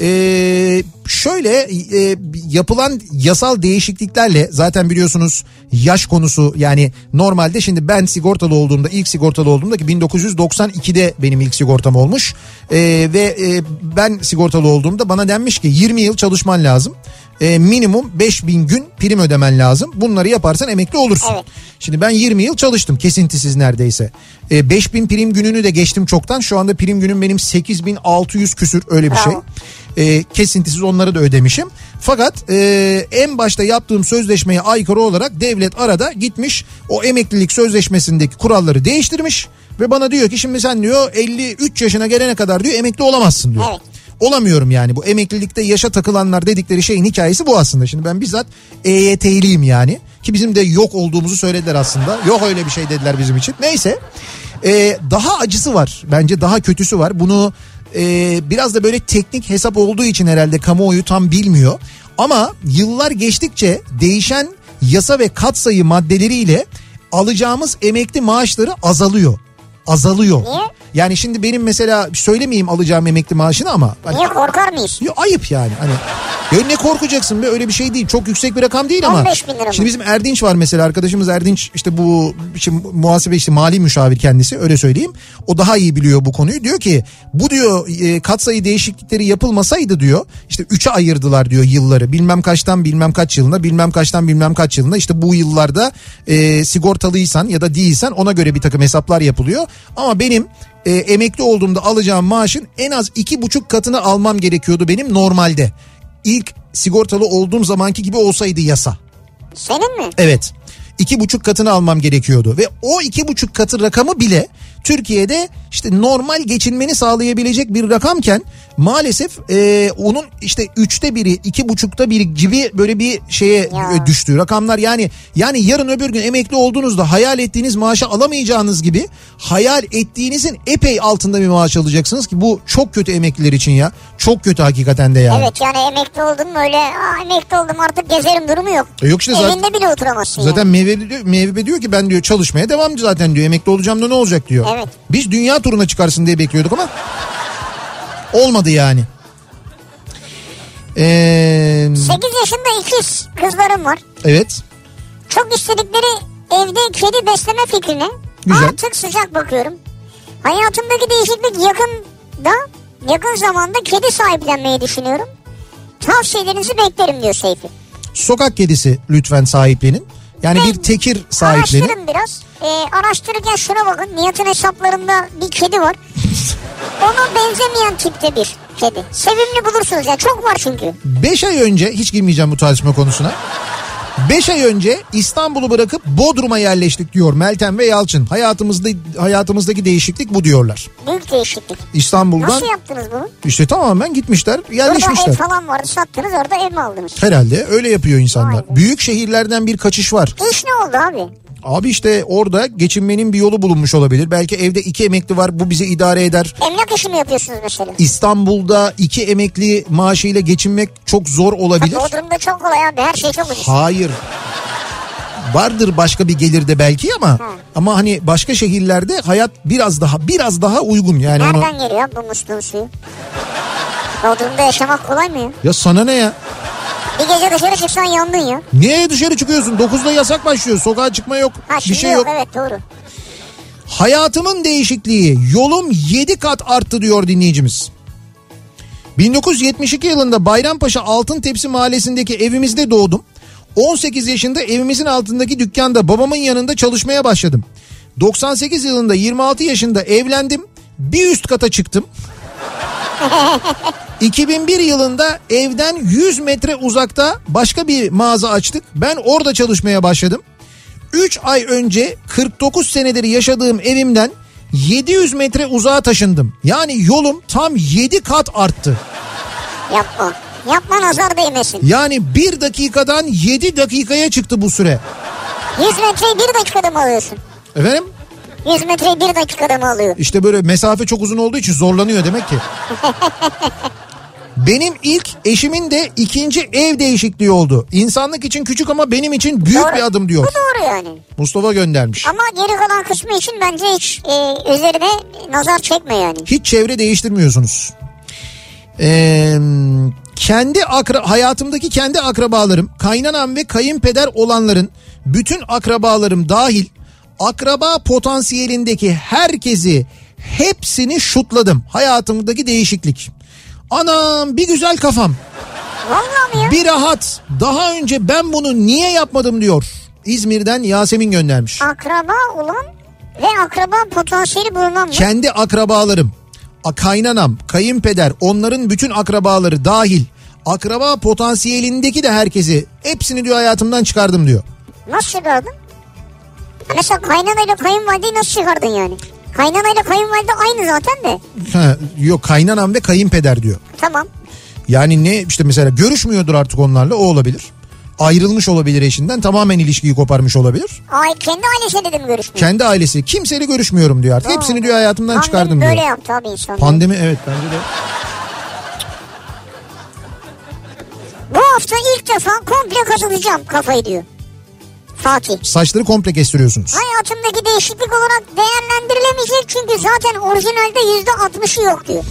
Ee, şöyle e, yapılan yasal değişikliklerle zaten biliyorsunuz yaş konusu yani normalde şimdi ben sigortalı olduğumda ilk sigortalı olduğumda ki 1992'de benim ilk sigortam olmuş Ee, ve e, ben sigortalı olduğumda bana denmiş ki 20 yıl çalışman lazım. Ee, minimum 5000 gün prim ödemen lazım. Bunları yaparsan emekli olursun. Evet. Şimdi ben 20 yıl çalıştım kesintisiz neredeyse. E, 5000 prim gününü de geçtim çoktan. Şu anda prim günüm benim 8600 küsür öyle bir şey. E, kesintisiz onları da ödemişim. Fakat e, en başta yaptığım sözleşmeye aykırı olarak devlet arada gitmiş o emeklilik sözleşmesindeki kuralları değiştirmiş. Ve bana diyor ki şimdi sen diyor 53 yaşına gelene kadar diyor emekli olamazsın diyor. Evet. Olamıyorum yani bu emeklilikte yaşa takılanlar dedikleri şeyin hikayesi bu aslında. Şimdi ben bizzat EYT'liyim yani ki bizim de yok olduğumuzu söylediler aslında. Yok öyle bir şey dediler bizim için. Neyse Ee, daha acısı var bence daha kötüsü var. Bunu e, biraz da böyle teknik hesap olduğu için herhalde kamuoyu tam bilmiyor. Ama yıllar geçtikçe değişen yasa ve katsayı maddeleriyle alacağımız emekli maaşları azalıyor. Azalıyor. Niye? Yani şimdi benim mesela söylemeyeyim alacağım emekli maaşını ama hani Niye korkar mıyız? ya ayıp yani. Hani ya ne korkacaksın be öyle bir şey değil. Çok yüksek bir rakam değil ama. 15 bin lira mı? Şimdi bizim Erdinç var mesela arkadaşımız Erdinç işte bu şimdi muhasebe işte mali müşavir kendisi öyle söyleyeyim. O daha iyi biliyor bu konuyu. Diyor ki bu diyor e, katsayı değişiklikleri yapılmasaydı diyor işte 3'e ayırdılar diyor yılları. Bilmem kaçtan bilmem kaç yılına bilmem kaçtan bilmem kaç yılına işte bu yıllarda e, sigortalıysan ya da değilsen ona göre bir takım hesaplar yapılıyor. Ama benim e, emekli olduğumda alacağım maaşın en az iki buçuk katını almam gerekiyordu benim normalde. İlk sigortalı olduğum zamanki gibi olsaydı yasa. Senin mi? Evet. iki buçuk katını almam gerekiyordu ve o iki buçuk katı rakamı bile Türkiye'de işte normal geçinmeni sağlayabilecek bir rakamken maalesef e, onun işte üçte biri iki buçukta biri gibi böyle bir şeye Ya. e, düştü rakamlar yani yani yarın öbür gün emekli olduğunuzda hayal ettiğiniz maaşı alamayacağınız gibi hayal ettiğinizin epey altında bir maaş alacaksınız ki bu çok kötü emekliler için ya çok kötü hakikaten de yani. Evet yani emekli oldun mu öyle Aa, emekli oldum artık gezerim durumu yok. E yok işte zaten- Evinde bile oturamazsın Zaten yani. meyve diyor, meyve diyor ki ben diyor çalışmaya devam zaten diyor. Emekli olacağım da ne olacak diyor. Evet. Biz dünya turuna çıkarsın diye bekliyorduk ama olmadı yani. Ee, 8 yaşında ikiz kızlarım var. evet. Çok istedikleri evde kedi besleme fikrine Güzel. artık sıcak bakıyorum. Hayatımdaki değişiklik yakında, yakın zamanda kedi sahiplenmeyi düşünüyorum. Tavsiyelerinizi beklerim diyor Seyfi. Sokak kedisi lütfen sahiplenin. Yani bir tekir sahiplenin. Araştırın biraz. Ee, araştırırken şuna bakın. Nihat'ın hesaplarında bir kedi var. Ona benzemeyen tipte bir kedi. Sevimli bulursunuz ya. Çok var çünkü. 5 ay önce hiç girmeyeceğim bu tartışma konusuna. 5 ay önce İstanbul'u bırakıp Bodrum'a yerleştik diyor Meltem ve Yalçın. Hayatımızda hayatımızdaki değişiklik bu diyorlar. Büyük değişiklik. İstanbul'dan Nasıl yaptınız bunu? işte tamamen gitmişler, Burada yerleşmişler. ev falan vardı sattınız orada ev mi aldınız? Herhalde öyle yapıyor insanlar. Vay be. Büyük şehirlerden bir kaçış var. İş ne oldu abi? Abi işte orada geçinmenin bir yolu bulunmuş olabilir. Belki evde iki emekli var bu bizi idare eder. Emlak işi mi yapıyorsunuz mesela? İstanbul'da iki emekli maaşıyla geçinmek çok zor olabilir. Bodrum'da çok kolay abi her şey çok ucuz. Hayır. Vardır başka bir gelir de belki ama ama hani başka şehirlerde hayat biraz daha biraz daha uygun yani onu. Nereden geliyor bu musluğun suyu? Bodrum'da yaşamak kolay mı ya? Ya sana ne ya? Bir gece dışarı çıksan yandın ya. Niye dışarı çıkıyorsun? 9'da yasak başlıyor. Sokağa çıkma yok. Ha bir şey yok, yok. evet doğru. Hayatımın değişikliği. Yolum 7 kat arttı diyor dinleyicimiz. 1972 yılında Bayrampaşa Altın Tepsi mahallesindeki evimizde doğdum. 18 yaşında evimizin altındaki dükkanda babamın yanında çalışmaya başladım. 98 yılında 26 yaşında evlendim. Bir üst kata çıktım. 2001 yılında evden 100 metre uzakta başka bir mağaza açtık. Ben orada çalışmaya başladım. 3 ay önce 49 senedir yaşadığım evimden 700 metre uzağa taşındım. Yani yolum tam 7 kat arttı. Yapma. Yapma nazar değmesin. Yani 1 dakikadan 7 dakikaya çıktı bu süre. 100 metreyi bir dakikada mı alıyorsun? Efendim? 100 metreyi bir dakikada mı alıyor? İşte böyle mesafe çok uzun olduğu için zorlanıyor demek ki. Benim ilk eşimin de ikinci ev değişikliği oldu. İnsanlık için küçük ama benim için büyük Doğru. bir adım diyor. Bu doğru yani. Mustafa göndermiş. Ama geri kalan kısmı için bence hiç e, üzerine nazar çekme yani. Hiç çevre değiştirmiyorsunuz. Ee, kendi akra hayatımdaki kendi akrabalarım, kaynanam ve kayınpeder olanların bütün akrabalarım dahil akraba potansiyelindeki herkesi hepsini şutladım. Hayatımdaki değişiklik. Anam bir güzel kafam. Vallahi mi ya? Bir rahat. Daha önce ben bunu niye yapmadım diyor. İzmir'den Yasemin göndermiş. Akraba olan ve akraba potansiyeli bulunan mı? kendi akrabalarım, kaynanam, kayınpeder, onların bütün akrabaları dahil akraba potansiyelindeki de herkesi hepsini diyor hayatımdan çıkardım diyor. Nasıl çıkardın? Mesela kaynanayla kayınvalideyi nasıl çıkardın yani? Kaynanayla kayınvalide aynı zaten de. Ha, yok kaynanam ve kayınpeder diyor. Tamam. Yani ne işte mesela görüşmüyordur artık onlarla o olabilir. Ayrılmış olabilir eşinden tamamen ilişkiyi koparmış olabilir. Ay kendi ailesiyle de mi görüşmüyor? Kendi ailesi kimseyle görüşmüyorum diyor artık. Hepsini diyor hayatımdan Pandemi çıkardım böyle diyor. yaptı abi insan. Pandemi evet bence de. Bu hafta ilk defa komple kazanacağım kafayı diyor. Fatih. Saçları komple kestiriyorsunuz. Hayatımdaki değişiklik olarak değerlendirilemeyecek çünkü zaten orijinalde yüzde altmışı yok diyor.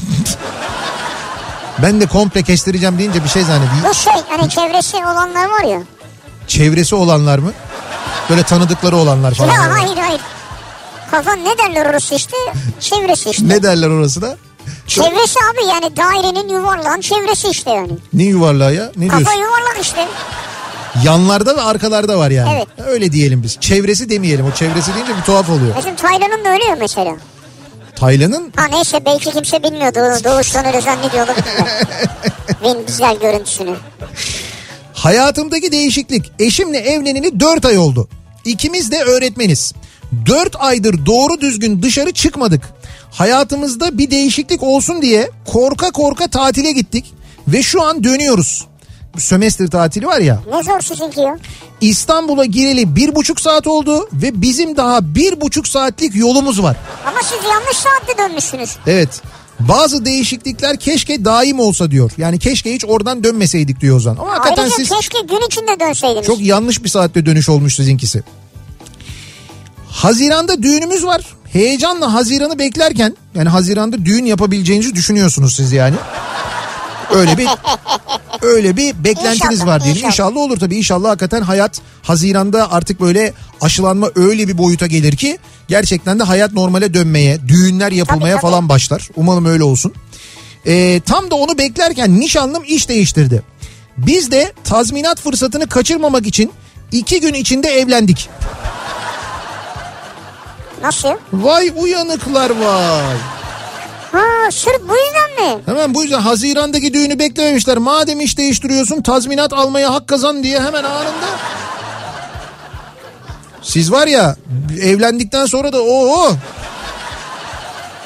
Ben de komple kestireceğim deyince bir şey zannediyorum. Bu şey hani çevresi olanlar var ya. Çevresi olanlar mı? Böyle tanıdıkları olanlar falan. Ya hayır hayır. Kafan ne derler orası işte? Çevresi işte. Ne derler orası da? Çevresi abi yani dairenin yuvarlağın çevresi işte yani. Ne yuvarlağı ya? Ne Kafa diyorsun? yuvarlak işte. Yanlarda ve arkalarda var yani. Evet. Öyle diyelim biz. Çevresi demeyelim. O çevresi deyince bir tuhaf oluyor. Bizim Taylan'ın da öyle ya mesela. Taylan'ın Ha neyse belki kimse bilmiyordu. Doğuştan öyle zannediyor olabilir. Benim güzel görüntüsünü. hayatımdaki değişiklik. Eşimle evleneli 4 ay oldu. İkimiz de öğretmeniz. 4 aydır doğru düzgün dışarı çıkmadık. Hayatımızda bir değişiklik olsun diye korka korka tatile gittik. Ve şu an dönüyoruz. Sömestr tatili var ya. Ne zor sizinki ya. İstanbul'a gireli bir buçuk saat oldu ve bizim daha bir buçuk saatlik yolumuz var. Ama siz yanlış saatte dönmüşsünüz. Evet. Bazı değişiklikler keşke daim olsa diyor. Yani keşke hiç oradan dönmeseydik diyor Ozan. Ama hakikaten Ayrıca siz keşke gün içinde dönseydiniz. çok yanlış bir saatte dönüş olmuş sizinkisi. Haziranda düğünümüz var. Heyecanla Haziran'ı beklerken yani Haziran'da düğün yapabileceğinizi düşünüyorsunuz siz yani. Öyle bir öyle bir beklentiniz İnşallah, var diyelim. inşallah. İnşallah olur tabii. İnşallah hakikaten hayat Haziran'da artık böyle aşılanma öyle bir boyuta gelir ki gerçekten de hayat normale dönmeye, düğünler yapılmaya Tabii, tabii. falan başlar. Umalım öyle olsun. Ee, tam da onu beklerken nişanlım iş değiştirdi. Biz de tazminat fırsatını kaçırmamak için iki gün içinde evlendik. Nasıl? Vay uyanıklar vay. Ha sırf bu yüzden mi? Hemen bu yüzden Haziran'daki düğünü beklememişler. Madem iş değiştiriyorsun tazminat almaya hak kazan diye hemen anında. Siz var ya evlendikten sonra da o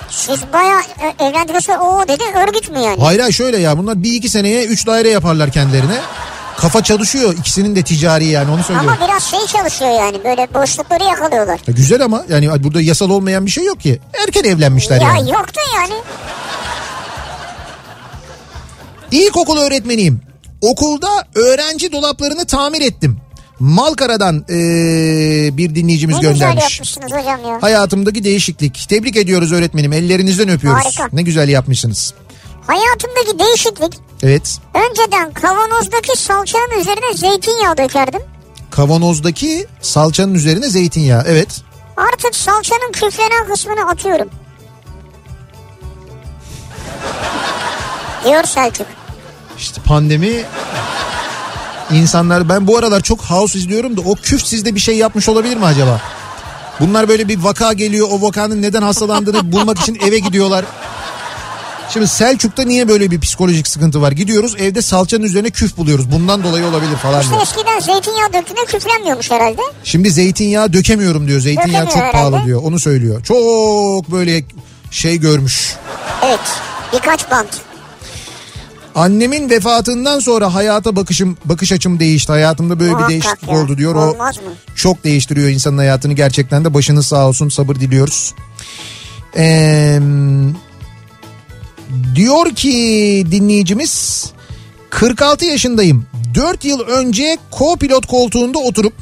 Siz baya e, evlendikten sonra o dedi örgüt mü yani? Hayır hayır şöyle ya bunlar bir iki seneye üç daire yaparlar kendilerine. Kafa çalışıyor ikisinin de ticari yani onu söylüyorum. Ama biraz şey çalışıyor yani böyle boşlukları yakalıyorlar. Ya güzel ama yani burada yasal olmayan bir şey yok ki. Erken evlenmişler Ya yani. yoktu yani. İlkokul öğretmeniyim. Okulda öğrenci dolaplarını tamir ettim. Malkara'dan eee, bir dinleyicimiz Ne güzel göndermiş. yapmışsınız hocam ya. Hayatımdaki değişiklik. Tebrik ediyoruz öğretmenim. Ellerinizden öpüyoruz. Harika. Ne güzel yapmışsınız. Hayatımdaki değişiklik Evet. önceden kavanozdaki salçanın üzerine zeytinyağı dökerdim. Kavanozdaki salçanın üzerine zeytinyağı. Evet. Artık salçanın küflenen kısmını atıyorum. Diyor Selçuk. İşte pandemi insanlar ben bu aralar çok house izliyorum da o küf sizde bir şey yapmış olabilir mi acaba? Bunlar böyle bir vaka geliyor o vakanın neden hastalandığını bulmak için eve gidiyorlar. Şimdi Selçuk'ta niye böyle bir psikolojik sıkıntı var? Gidiyoruz evde salçanın üzerine küf buluyoruz. Bundan dolayı olabilir falan İşte diyor. eskiden zeytinyağı döktüğünde küflenmiyormuş herhalde. Şimdi zeytinyağı dökemiyorum diyor. Zeytinyağı Dökemiyor çok pahalı herhalde. diyor. Onu söylüyor. Çok böyle şey görmüş. Evet. Birkaç bant. Annemin vefatından sonra hayata bakışım bakış açım değişti. Hayatımda böyle bir Muhakkak değişiklik ya. oldu diyor. O Olmaz mı? çok değiştiriyor insanın hayatını gerçekten de başınız sağ olsun sabır diliyoruz. Ee, diyor ki dinleyicimiz 46 yaşındayım. 4 yıl önce co-pilot koltuğunda oturup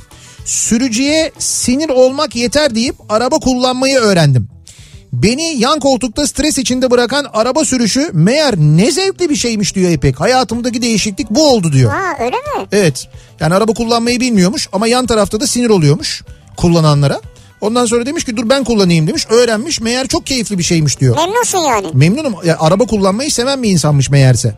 sürücüye sinir olmak yeter deyip araba kullanmayı öğrendim. Beni yan koltukta stres içinde bırakan araba sürüşü meğer ne zevkli bir şeymiş diyor İpek. Hayatımdaki değişiklik bu oldu diyor. Ha öyle mi? Evet. Yani araba kullanmayı bilmiyormuş ama yan tarafta da sinir oluyormuş kullananlara. Ondan sonra demiş ki dur ben kullanayım demiş. Öğrenmiş meğer çok keyifli bir şeymiş diyor. Memnunsun yani. Memnunum. Ya, araba kullanmayı seven bir insanmış meğerse.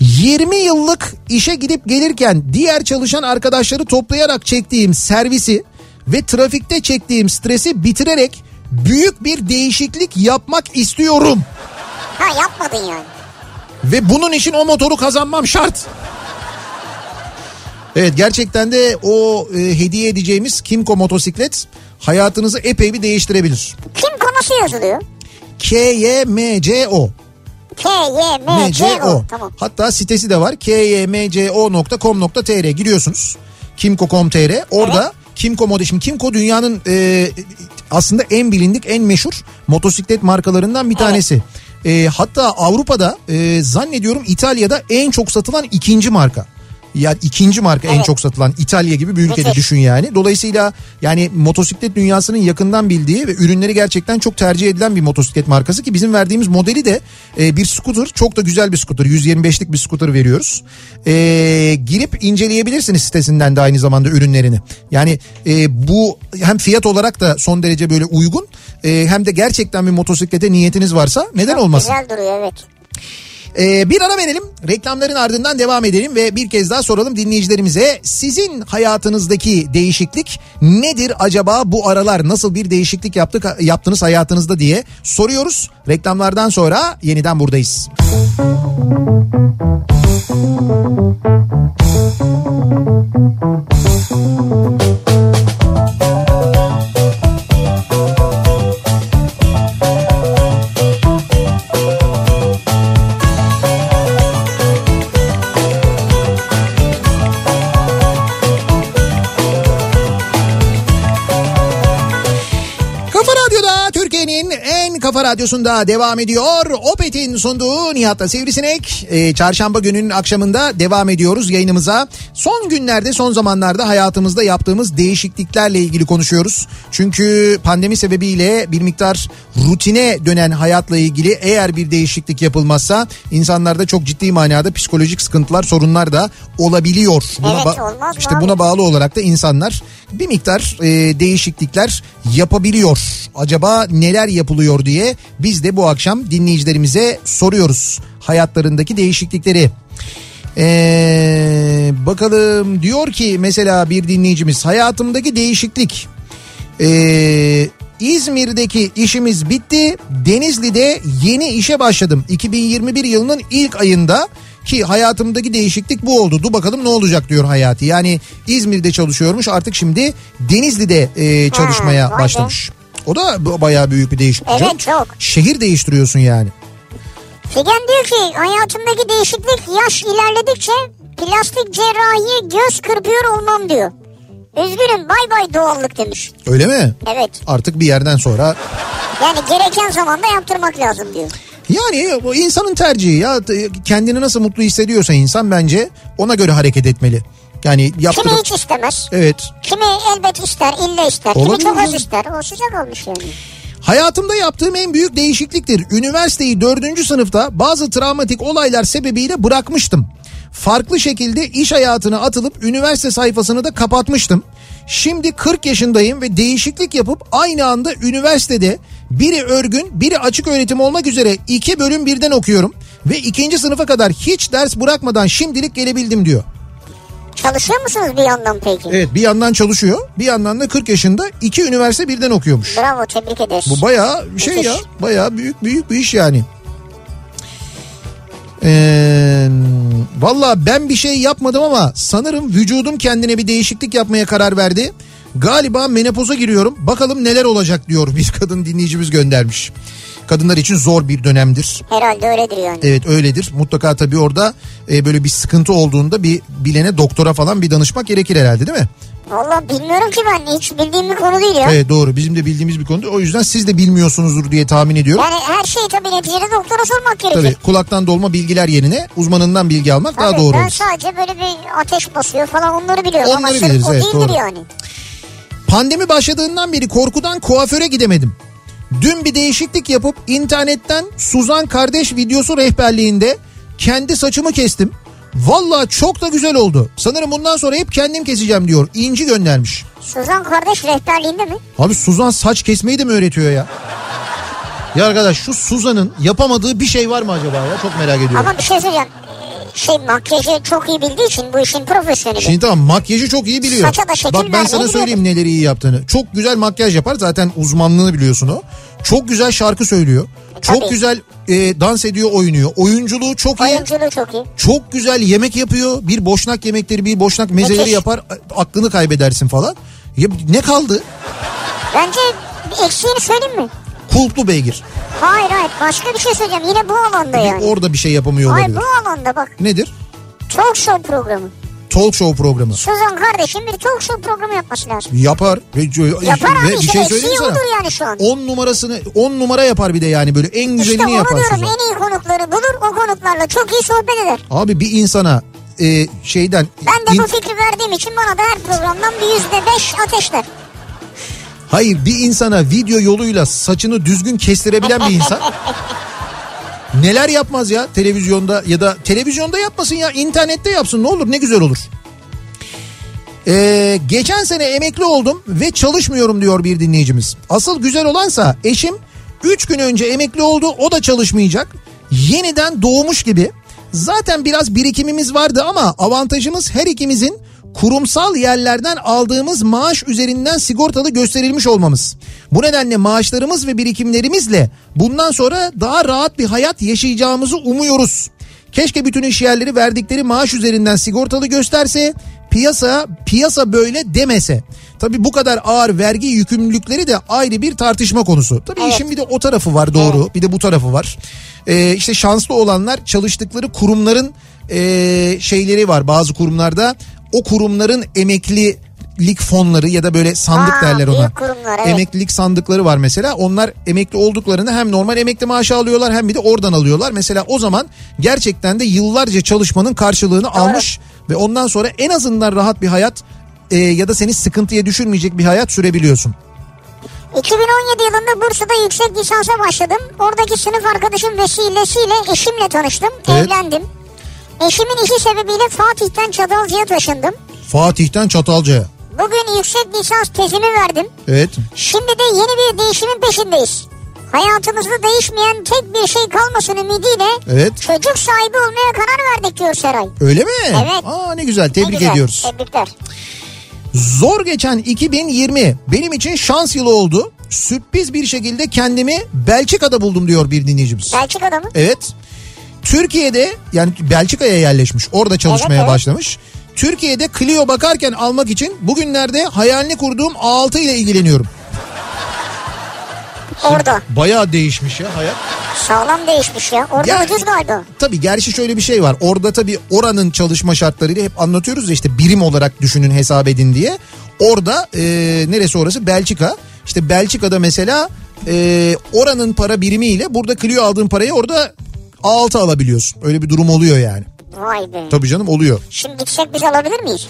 20 yıllık işe gidip gelirken diğer çalışan arkadaşları toplayarak çektiğim servisi ve trafikte çektiğim stresi bitirerek büyük bir değişiklik yapmak istiyorum. Ha yapmadın yani. Ve bunun için o motoru kazanmam şart. Evet gerçekten de o e, hediye edeceğimiz Kimco motosiklet hayatınızı epey bir değiştirebilir. Kim konusu yazılıyor? K-Y-M-C-O. K, Y, M, C, O. Tamam. Hatta sitesi de var. kymco.com.tr giriyorsunuz. Kimco.com.tr orada Kimco model. Şimdi Kimco dünyanın e, aslında en bilindik en meşhur motosiklet markalarından bir tanesi. E, hatta Avrupa'da e, zannediyorum İtalya'da en çok satılan ikinci marka. Yani ikinci marka en Evet. çok satılan İtalya gibi bir ülkede Müthiş. düşün yani. Dolayısıyla yani motosiklet dünyasının yakından bildiği ve ürünleri gerçekten çok tercih edilen bir motosiklet markası ki bizim verdiğimiz modeli de e, bir scooter çok da güzel bir scooter 125'lik bir scooter veriyoruz. E, girip inceleyebilirsiniz sitesinden de aynı zamanda ürünlerini. Yani e, bu hem fiyat olarak da son derece böyle uygun e, hem de gerçekten bir motosiklete niyetiniz varsa neden olmasın? Güzel duruyor evet. Ee, bir ara verelim. Reklamların ardından devam edelim ve bir kez daha soralım dinleyicilerimize. Sizin hayatınızdaki değişiklik nedir acaba bu aralar? Nasıl bir değişiklik yaptık yaptınız hayatınızda diye soruyoruz. Reklamlardan sonra yeniden buradayız. Kafa kafa radyosunda devam ediyor. Opet'in sunduğu Nihat'la Sivrisinek. Ee, çarşamba gününün akşamında devam ediyoruz yayınımıza. Son günlerde son zamanlarda hayatımızda yaptığımız değişikliklerle ilgili konuşuyoruz. Çünkü pandemi sebebiyle bir miktar rutine dönen hayatla ilgili eğer bir değişiklik yapılmazsa insanlarda çok ciddi manada psikolojik sıkıntılar sorunlar da olabiliyor. Evet, ba- olmaz işte buna bağlı olarak da insanlar bir miktar e, değişiklikler yapabiliyor. Acaba neler yapılıyor diye biz de bu akşam dinleyicilerimize soruyoruz hayatlarındaki değişiklikleri. Ee, bakalım diyor ki mesela bir dinleyicimiz hayatımdaki değişiklik ee, İzmir'deki işimiz bitti Denizli'de yeni işe başladım 2021 yılının ilk ayında ki hayatımdaki değişiklik bu oldu. Dur bakalım ne olacak diyor Hayati. Yani İzmir'de çalışıyormuş artık şimdi Denizli'de e, çalışmaya vay be. başlamış. O da bayağı büyük bir değişiklik. Evet, canım. çok. Şehir değiştiriyorsun yani. Figen diyor ki hayatımdaki değişiklik yaş ilerledikçe plastik cerrahiye göz kırpıyor olmam diyor. Üzgünüm bay bay doğallık demiş. Öyle mi? Evet Artık bir yerden sonra yani gereken zamanda yaptırmak lazım diyor. yani o insanın tercihi ya kendini nasıl mutlu hissediyorsa insan bence ona göre hareket etmeli. Yani Kimi yaptırıp hiç istemez. evet Kimi elbet ister, ille ister. Kimi Olabilir çok az ister. O sıcak olmuş yani. Hayatımda yaptığım en büyük değişikliktir. Üniversiteyi dördüncü sınıfta bazı travmatik olaylar sebebiyle bırakmıştım. Farklı şekilde iş hayatına atılıp üniversite sayfasını da kapatmıştım. Şimdi 40 yaşındayım ve değişiklik yapıp aynı anda üniversitede biri örgün biri açık öğretim olmak üzere iki bölüm birden okuyorum. Ve ikinci sınıfa kadar hiç ders bırakmadan şimdilik gelebildim diyor. Çalışıyor musunuz bir yandan peki? Evet bir yandan çalışıyor bir yandan da 40 yaşında iki üniversite birden okuyormuş. Bravo tebrik ederiz. Bu bayağı bir şey Müthiş. ya. Bayağı büyük büyük bir iş yani. Ee, Valla ben bir şey yapmadım ama sanırım vücudum kendine bir değişiklik yapmaya karar verdi. Galiba menopoza giriyorum. Bakalım neler olacak diyor bir kadın dinleyicimiz göndermiş. Kadınlar için zor bir dönemdir. Herhalde öyledir yani. Evet öyledir. Mutlaka tabii orada e, böyle bir sıkıntı olduğunda bir bilene doktora falan bir danışmak gerekir herhalde değil mi? Valla bilmiyorum ki ben hiç bildiğim bir konu değil ya. Evet doğru bizim de bildiğimiz bir konudur. O yüzden siz de bilmiyorsunuzdur diye tahmin ediyorum. Yani her şeyi tabii neticede doktora sormak gerekir. Tabii kulaktan dolma bilgiler yerine uzmanından bilgi almak daha Tabii, doğru ben olur. sadece böyle bir ateş basıyor falan onları biliyorum ama Onları sırf biliriz, o evet, değildir doğru. yani. Pandemi başladığından beri korkudan kuaföre gidemedim. Dün bir değişiklik yapıp internetten Suzan kardeş videosu rehberliğinde kendi saçımı kestim. Valla çok da güzel oldu. Sanırım bundan sonra hep kendim keseceğim diyor. İnci göndermiş. Suzan kardeş rehberliğinde mi? Abi Suzan saç kesmeyi de mi öğretiyor ya? Ya arkadaş şu Suzan'ın yapamadığı bir şey var mı acaba ya? Çok merak ediyorum. Ama bir şey söyleyeceğim. Şey makyajı çok iyi bildiği için bu işin profesyoneli. Şimdi tamam makyajı çok iyi biliyor. Saça da şekil Bak ben sana söyleyeyim neleri iyi yaptığını. Çok güzel makyaj yapar zaten uzmanlığını biliyorsun o. Çok güzel şarkı söylüyor. Çok Tabii. güzel e, dans ediyor oynuyor. Oyunculuğu çok iyi. Oyunculuğu çok iyi. Çok güzel yemek yapıyor. Bir boşnak yemekleri bir boşnak mezeleri Müthiş. yapar. A- Aklını kaybedersin falan. Ya ne kaldı? Bence eksiğini söyleyeyim mi? Kulplu beygir. Hayır hayır başka bir şey söyleyeceğim. Yine bu alanda yani. Orada bir şey yapamıyor Hayır olabilir. bu alanda bak. Nedir? Talk show programı. Talk show programı. Suzan kardeşim bir talk show programı yapması lazım. Yapar. Yapar ve abi bir işte şey söyleyeyim sana. yani şu an. 10 numarasını 10 numara yapar bir de yani böyle en İşte güzelini onu yapar diyorum Suzan. en iyi konukları bulur o konuklarla çok iyi sohbet eder. Abi bir insana e, şeyden Ben de in- bu fikri verdiğim için bana da her programdan bir yüzde beş ateşler. Hayır bir insana video yoluyla saçını düzgün kestirebilen bir insan neler yapmaz ya televizyonda ya da televizyonda yapmasın ya internette yapsın ne olur ne güzel olur. Ee, geçen sene emekli oldum ve çalışmıyorum diyor bir dinleyicimiz. Asıl güzel olansa eşim 3 gün önce emekli oldu o da çalışmayacak. Yeniden doğmuş gibi. Zaten biraz birikimimiz vardı ama avantajımız her ikimizin kurumsal yerlerden aldığımız maaş üzerinden sigortalı gösterilmiş olmamız. Bu nedenle maaşlarımız ve birikimlerimizle bundan sonra daha rahat bir hayat yaşayacağımızı umuyoruz. Keşke bütün iş yerleri verdikleri maaş üzerinden sigortalı gösterse, piyasa piyasa böyle demese. Tabii bu kadar ağır vergi yükümlülükleri de ayrı bir tartışma konusu. Tabii Evet. işin bir de o tarafı var doğru. Bir de bu tarafı var. Ee, işte şanslı olanlar çalıştıkları kurumların ee, şeyleri var bazı kurumlarda. O kurumların emeklilik fonları ya da böyle sandık Aa, derler ona. kurumlar, evet. Emeklilik sandıkları var mesela. Onlar emekli olduklarında hem normal emekli maaşı alıyorlar hem bir de oradan alıyorlar. Mesela o zaman gerçekten de yıllarca çalışmanın karşılığını almış ve ondan sonra en azından rahat bir hayat e, ya da seni sıkıntıya düşürmeyecek bir hayat sürebiliyorsun. 2017 yılında Bursa'da yüksek lisansa başladım. Oradaki sınıf arkadaşım vesilesiyle eşimle tanıştım. Evet. Evlendim. Eşimin işi sebebiyle Fatih'ten Çatalca'ya taşındım. Fatih'ten Çatalca'ya. Bugün yüksek lisans tezimi verdim. Evet. Şimdi de yeni bir değişimin peşindeyiz. Hayatımızda değişmeyen tek bir şey kalmasın ümidiyle Evet. çocuk sahibi olmaya karar verdik diyor Seray. Öyle mi? Evet. Aa ne güzel Ne tebrik güzel, ediyoruz. Tebrikler. Zor geçen 2020 benim için şans yılı oldu. Sürpriz bir şekilde kendimi Belçika'da buldum diyor bir dinleyicimiz. Belçika'da mı? Evet. Türkiye'de yani Belçika'ya yerleşmiş. Orada çalışmaya Evet, evet. başlamış. Türkiye'de Clio bakarken almak için bugünlerde hayalini kurduğum A6 ile ilgileniyorum. Orada. Bayağı değişmiş ya hayat. Sağlam değişmiş ya. Orada Ger- ucuz galiba. Tabii gerçi şöyle bir şey var. Orada tabii oranın çalışma şartlarıyla hep anlatıyoruz ya işte birim olarak düşünün hesap edin diye. Orada e, neresi orası? Belçika. İşte Belçika'da mesela e, oranın para birimiyle burada Clio aldığın parayı orada A6 alabiliyorsun. Öyle bir durum oluyor yani. Vay be. Tabii canım oluyor. Şimdi gitsek biz alabilir miyiz?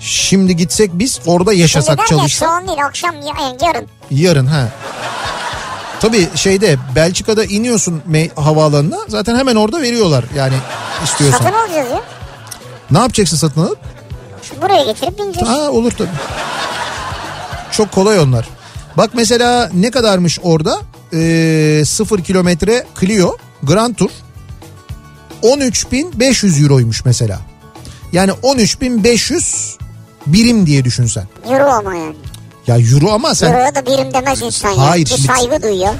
Şimdi gitsek biz orada Şimdi yaşasak şu çalışsak an değil akşam yarın. yarın ha. Tabii şeyde Belçika'da iniyorsun me- havaalanına zaten hemen orada veriyorlar yani istiyorsan. Satın alacağız ya. Ne yapacaksın satın alıp? Şimdi buraya getirip bineceğiz. Ha olur tabii. Çok kolay onlar. Bak mesela ne kadarmış orada? Ee, 0 kilometre Clio Grand Tour 13.500 euroymuş mesela. Yani 13.500 birim diye düşünsen. Euro ama yani. Ya euro ama sen Euroya da birim demez insan ya. Hayır, Bir şimdi- saygı duyuyor.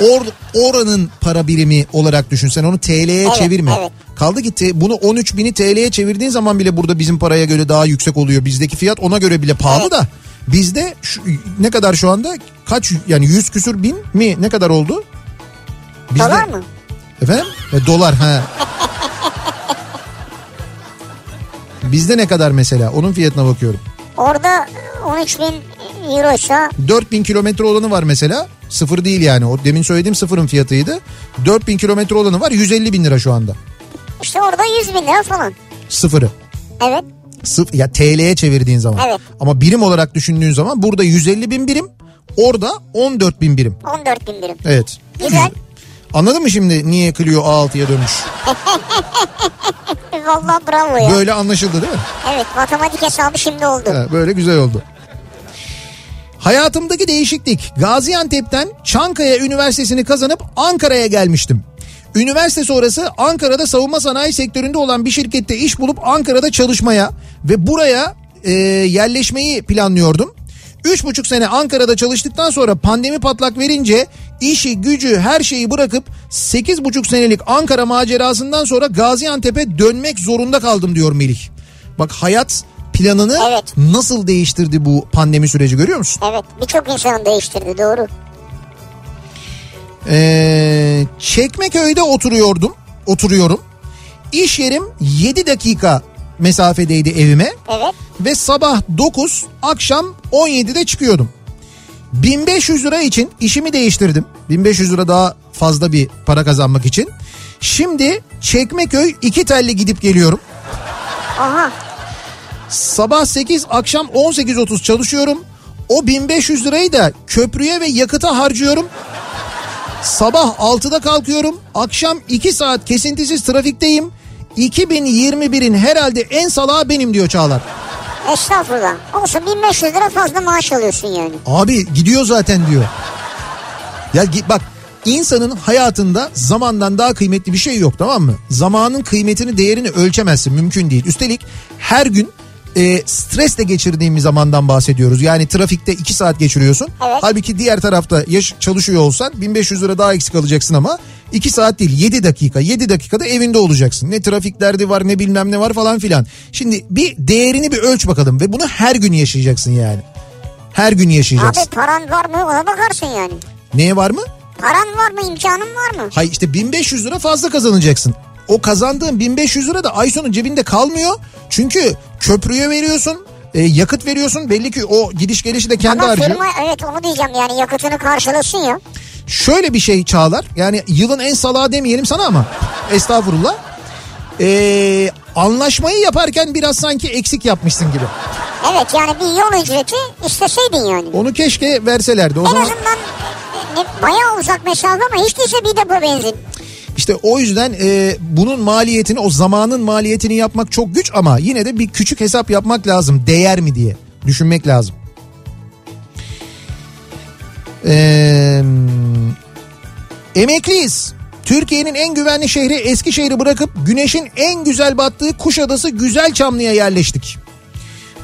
or, oranın para birimi olarak düşünsen onu TL'ye Evet, çevirme. evet. Kaldı te- bunu 13 bini TL'ye çevirdiğin zaman bile burada bizim paraya göre daha yüksek oluyor. Bizdeki fiyat ona göre bile pahalı Evet. da bizde şu, ne kadar şu anda kaç yani 100 küsür bin mi ne kadar oldu? Bizde- Dolar mı? Efendim? E, dolar ha. Bizde ne kadar mesela? Onun fiyatına bakıyorum. Orada 13 bin euroysa 4000 kilometre olanı var mesela. Sıfır değil yani. O demin söylediğim sıfırın fiyatıydı. 4000 kilometre olanı var 150 bin lira şu anda. işte orada 100 bin lira falan. Sıfırı. Evet. Sıf ya TL'ye çevirdiğin zaman. Evet. Ama birim olarak düşündüğün zaman burada 150 bin birim. Orada 14 bin birim. 14 bin birim. Evet. Güzel. Anladın mı şimdi niye Clio A6'ya dönmüş? Vallahi bravo ya. Böyle anlaşıldı değil mi? Evet matematik hesabı şimdi oldu. Ha, böyle güzel oldu. Hayatımdaki değişiklik. Gaziantep'ten Çankaya Üniversitesi'ni kazanıp Ankara'ya gelmiştim. Üniversite sonrası Ankara'da savunma sanayi sektöründe olan bir şirkette iş bulup Ankara'da çalışmaya ve buraya e, yerleşmeyi planlıyordum. Üç buçuk sene Ankara'da çalıştıktan sonra pandemi patlak verince işi gücü her şeyi bırakıp sekiz buçuk senelik Ankara macerasından sonra Gaziantep'e dönmek zorunda kaldım diyor Melih. Bak hayat planını Evet. nasıl değiştirdi bu pandemi süreci görüyor musun? Evet birçok insanı değiştirdi doğru. Ee, Çekmeköy'de oturuyordum. Oturuyorum. İş yerim 7 dakika mesafedeydi evime Evet. ve sabah 9 akşam 17'de çıkıyordum. 1500 lira için işimi değiştirdim. 1500 lira daha fazla bir para kazanmak için. Şimdi Çekmeköy iki telli gidip geliyorum. Aha. Sabah 8 akşam 18.30 çalışıyorum. O 1500 lirayı da köprüye ve yakıta harcıyorum. Sabah 6'da kalkıyorum. Akşam 2 saat kesintisiz trafikteyim. 2021'in herhalde en salağı benim diyor Çağlar. Estağfurullah. Olsun 1500 lira fazla maaş alıyorsun yani. Abi gidiyor zaten diyor. Ya bak insanın hayatında zamandan daha kıymetli bir şey yok tamam mı? Zamanın kıymetini değerini ölçemezsin mümkün değil. Üstelik her gün e, stresle geçirdiğimiz zamandan bahsediyoruz. Yani trafikte 2 saat geçiriyorsun. Evet. Halbuki diğer tarafta yaş- çalışıyor olsan 1500 lira daha eksik alacaksın ama 2 saat değil 7 dakika. 7 dakikada evinde olacaksın. Ne trafik derdi var ne bilmem ne var falan filan. Şimdi bir değerini bir ölç bakalım ve bunu her gün yaşayacaksın yani. Her gün yaşayacaksın. Abi paran var mı ona bakarsın yani. Neye var mı? Paran var mı imkanın var mı? Hayır işte 1500 lira fazla kazanacaksın. O kazandığın 1500 lira da ay sonu cebinde kalmıyor. Çünkü köprüye veriyorsun, e, yakıt veriyorsun. Belli ki o gidiş gelişi de kendi Ama harcıyor. firma evet onu diyeceğim yani yakıtını karşılasın ya. Şöyle bir şey Çağlar. Yani yılın en salağı demeyelim sana ama. Estağfurullah. E, anlaşmayı yaparken biraz sanki eksik yapmışsın gibi. Evet yani bir yol ücreti isteseydin yani. Onu keşke verselerdi. O En zaman azından ne, bayağı uzak mesafe ama hiç değilse bir depo benzin. işte o yüzden e, bunun maliyetini o zamanın maliyetini yapmak çok güç ama yine de bir küçük hesap yapmak lazım. Değer mi diye düşünmek lazım. Ee, emekliyiz. Türkiye'nin en güvenli şehri Eskişehir'i bırakıp güneşin en güzel battığı Kuşadası Güzelçamlı'ya yerleştik.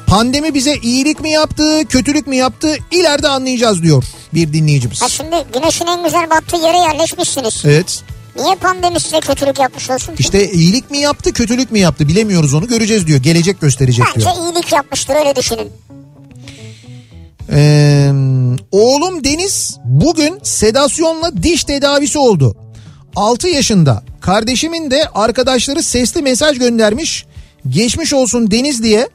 Pandemi bize iyilik mi yaptı, kötülük mü yaptı ileride anlayacağız diyor bir dinleyicimiz. Ha şimdi güneşin en güzel battığı yere yerleşmişsiniz. Evet. Niye pandemi size kötülük yapmış olsun ki? İşte iyilik mi yaptı, kötülük mü yaptı bilemiyoruz onu göreceğiz diyor. Gelecek gösterecek Bence diyor. iyilik yapmıştır öyle düşünün. Ee, oğlum Deniz bugün sedasyonla diş tedavisi oldu. 6 yaşında. Kardeşimin de arkadaşları sesli mesaj göndermiş. Geçmiş olsun Deniz diye.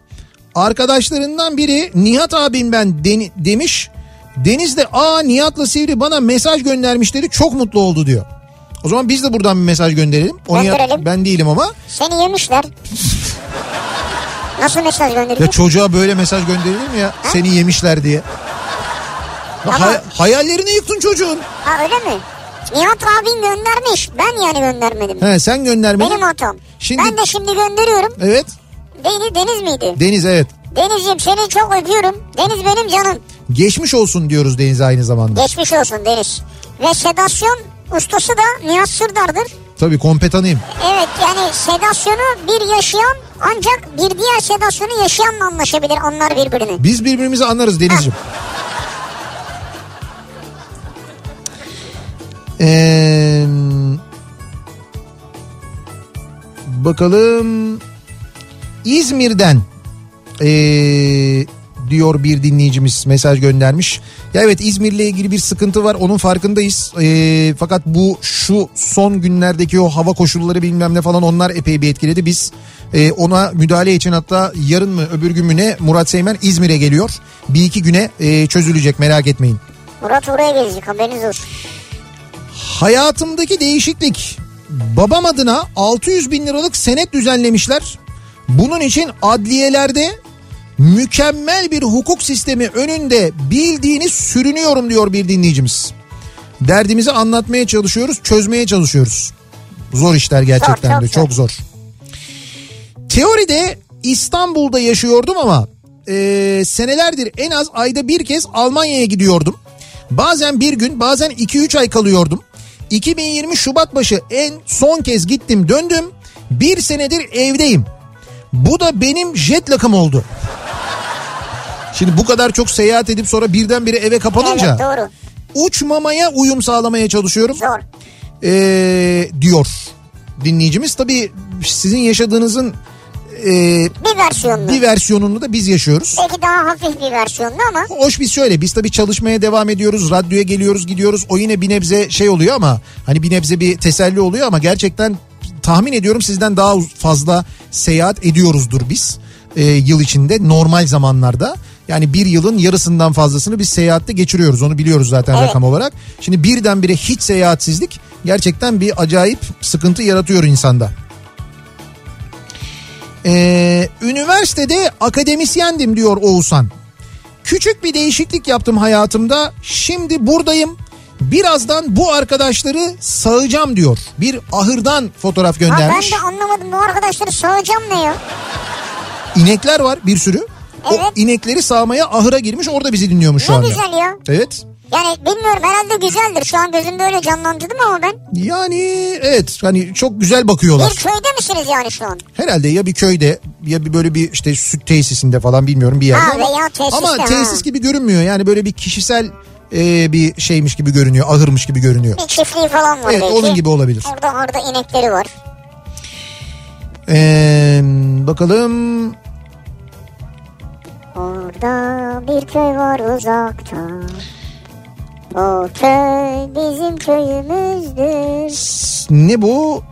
Arkadaşlarından biri Nihat abim ben deni- demiş. Deniz de aa Nihat'la Sivri bana mesaj göndermiş dedi çok mutlu oldu diyor. O zaman biz de buradan bir mesaj gönderelim. O Nihat- ben değilim ama. Seni yemişler. Nasıl mesaj Ya gönderecek? çocuğa böyle mesaj gönderilir mi ya? Seni yemişler diye. Ama- hay- hayallerini yıktın çocuğun. Ha öyle mi? Nihat abin göndermiş. Ben yani göndermedim. He sen göndermedin. Benim hatam. Şimdi- Ben de şimdi gönderiyorum. Evet. Deniz, Deniz miydi? Deniz evet. Denizciğim seni çok öpüyorum. Deniz benim canım. Geçmiş olsun diyoruz Deniz'e aynı zamanda. Geçmiş olsun Deniz. Ve sedasyon ustası da Nihat Sırdar'dır. Tabii kompetanıyım. Evet yani sedasyonu bir yaşayan ancak bir diğer sedasyonu yaşayanla anlaşabilir anlar birbirini. Biz birbirimizi anlarız Deniz'ciğim. Ee, bakalım İzmir'den ee, diyor bir dinleyicimiz mesaj göndermiş. Ya evet İzmir'le ilgili bir sıkıntı var onun farkındayız. Ee, fakat bu şu son günlerdeki o hava koşulları bilmem ne falan onlar epey bir etkiledi. Biz ee, ona müdahale için hatta yarın mı öbür gün mü ne Murat Seymen İzmir'e geliyor. Bir iki güne ee, çözülecek merak etmeyin. Murat oraya gelecek haberiniz olsun. Hayatımdaki değişiklik. Babam adına 600 bin liralık senet düzenlemişler. Bunun için adliyelerde mükemmel bir hukuk sistemi önünde bildiğini sürünüyorum diyor bir dinleyicimiz. Derdimizi anlatmaya çalışıyoruz, çözmeye çalışıyoruz. Zor işler gerçekten Zor, de çok çok zor. Teoride İstanbul'da yaşıyordum ama e, senelerdir en az ayda bir kez Almanya'ya gidiyordum. Bazen bir gün bazen 2-3 ay kalıyordum. 2020 Şubat başı en son kez gittim döndüm. Bir senedir evdeyim. Bu da benim jet lakım oldu. Şimdi bu kadar çok seyahat edip sonra birdenbire eve kapanınca Evet doğru. uçmamaya uyum sağlamaya çalışıyorum Zor. ee, diyor dinleyicimiz. Tabii sizin yaşadığınızın ee, Bir versiyonlu. bir versiyonunu da biz yaşıyoruz. Belki daha hafif bir versiyonlu ama Hoş biz şöyle biz tabii çalışmaya devam ediyoruz. Radyoya geliyoruz gidiyoruz. O yine bir nebze şey oluyor ama hani bir nebze bir teselli oluyor ama gerçekten tahmin ediyorum sizden daha fazla seyahat ediyoruzdur biz. Ee, yıl içinde normal zamanlarda. Yani bir yılın yarısından fazlasını biz seyahatte geçiriyoruz. Onu biliyoruz zaten Evet. rakam olarak. Şimdi birdenbire hiç seyahatsizlik gerçekten bir acayip sıkıntı yaratıyor insanda. Ee, üniversitede akademisyendim diyor Oğuzhan. Küçük bir değişiklik yaptım hayatımda. Şimdi buradayım. Birazdan bu arkadaşları sağacağım diyor. Bir ahırdan fotoğraf ha, ben göndermiş. de anlamadım bu arkadaşları sağacağım ne ya? İnekler var bir sürü. Evet. O inekleri sağmaya ahıra girmiş orada bizi dinliyormuş şu Ne anda. güzel ya. Evet. Yani bilmiyorum herhalde güzeldir. Şu an gözümde öyle canlandırdım ama ben. Yani evet hani çok güzel bakıyorlar. Bir köyde misiniz yani şu an? Herhalde ya bir köyde ya bir böyle bir işte süt tesisinde falan bilmiyorum bir yerde Ha, ama, veya tesiste, ama ha. tesis gibi görünmüyor. Yani böyle bir kişisel e, bir şeymiş gibi görünüyor. Ahırmış gibi görünüyor. Bir çiftliği falan var Evet belki. onun gibi olabilir. Orada orada inekleri var. Ee, bakalım Orada bir köy var uzakta. O köy bizim köyümüzdür. ne bu?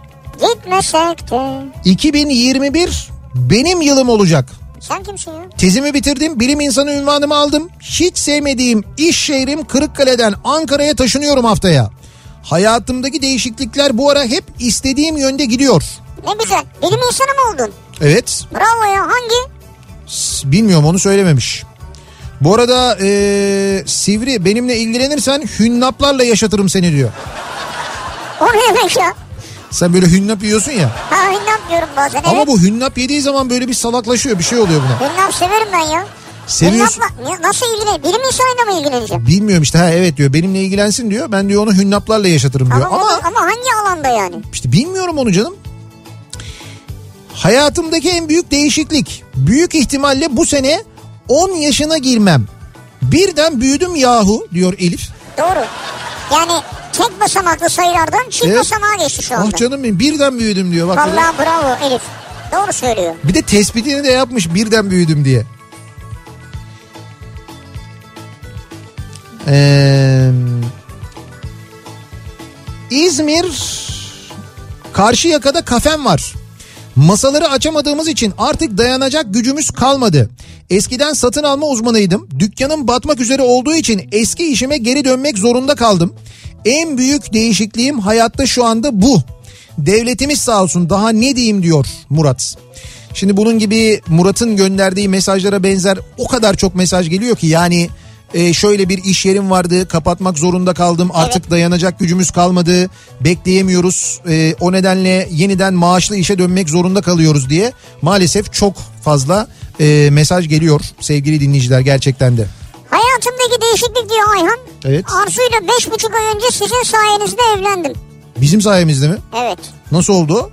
Gitmesek de. 2021 benim yılım olacak. Sen kimsin ya? Tezimi bitirdim, bilim insanı ünvanımı aldım. Hiç sevmediğim iş şehrim Kırıkkale'den Ankara'ya taşınıyorum haftaya. Hayatımdaki değişiklikler bu ara hep istediğim yönde gidiyor. Ne güzel. Bilim insanı mı oldun? Evet, Bravo ya. Hangi? Bilmiyorum onu söylememiş. Bu arada ee, Sivri benimle ilgilenirsen hünnaplarla yaşatırım seni diyor. O ne demek ya? Sen böyle hünnap yiyorsun ya. Ha hünnap diyorum bazen. Ama evet. bu hünnap yediği zaman böyle bir salaklaşıyor bir şey oluyor buna. Hünnap severim ben ya. Seviyorsun. Hünnapla nasıl ilgilen? Bilim insanıyla mı ilgileneceğim? Bilmiyorum işte ha evet diyor benimle ilgilensin diyor. Ben diyor onu hünnaplarla yaşatırım diyor. Ama, Ama ama hangi alanda yani? işte bilmiyorum onu canım. Hayatımdaki en büyük değişiklik. Büyük ihtimalle bu sene 10 yaşına girmem. Birden büyüdüm yahu diyor Elif. Doğru. Yani tek basamaklı sayılardan çift Evet. basamağa geçti şu anda. Ah canım benim birden büyüdüm diyor. Bak. Vallahi bravo Elif. Doğru söylüyor. Bir de tespitini de yapmış birden büyüdüm diye. Ee, İzmir Karşıyaka'da kafem var. Masaları açamadığımız için artık dayanacak gücümüz kalmadı. Eskiden satın alma uzmanıydım. Dükkanım batmak üzere olduğu için eski işime geri dönmek zorunda kaldım. En büyük değişikliğim hayatta şu anda bu. Devletimiz sağ olsun daha ne diyeyim diyor Murat. Şimdi bunun gibi Murat'ın gönderdiği mesajlara benzer o kadar çok mesaj geliyor ki yani e, şöyle bir iş yerim vardı kapatmak zorunda kaldım artık dayanacak gücümüz kalmadı bekleyemiyoruz E, o nedenle yeniden maaşlı işe dönmek zorunda kalıyoruz diye maalesef çok fazla e, mesaj geliyor sevgili dinleyiciler gerçekten de. Hayatımdaki değişiklik diyor Ayhan. Evet. Arzu'yla beş buçuk ay önce sizin sayenizde evlendim. Bizim sayemizde mi? Evet. Nasıl oldu?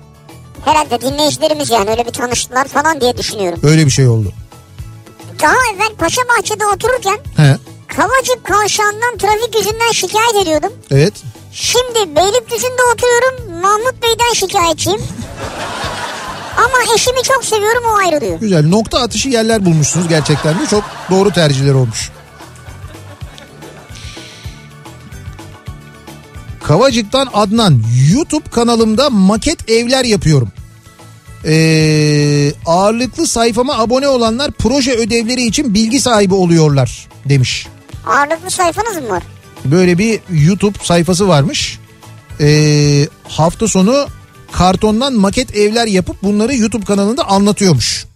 Herhalde dinleyicilerimiz yani öyle bir tanıştılar falan diye düşünüyorum. Öyle bir şey oldu. Daha evvel Paşa Bahçe'de otururken He. Kavacık Kavşağı'ndan trafik yüzünden şikayet ediyordum. Evet. Şimdi Beylikdüzü'nde oturuyorum Mahmut Bey'den şikayetçiyim. Ama eşimi çok seviyorum o ayrılıyor. Güzel nokta atışı yerler bulmuşsunuz gerçekten de çok doğru tercihler olmuş. Kavacık'tan Adnan YouTube kanalımda maket evler yapıyorum. Ee, ağırlıklı sayfama abone olanlar proje ödevleri için bilgi sahibi oluyorlar demiş. Ağırlıklı sayfanız mı var? Böyle bir YouTube sayfası varmış. Ee, hafta sonu kartondan maket evler yapıp bunları YouTube kanalında anlatıyormuş.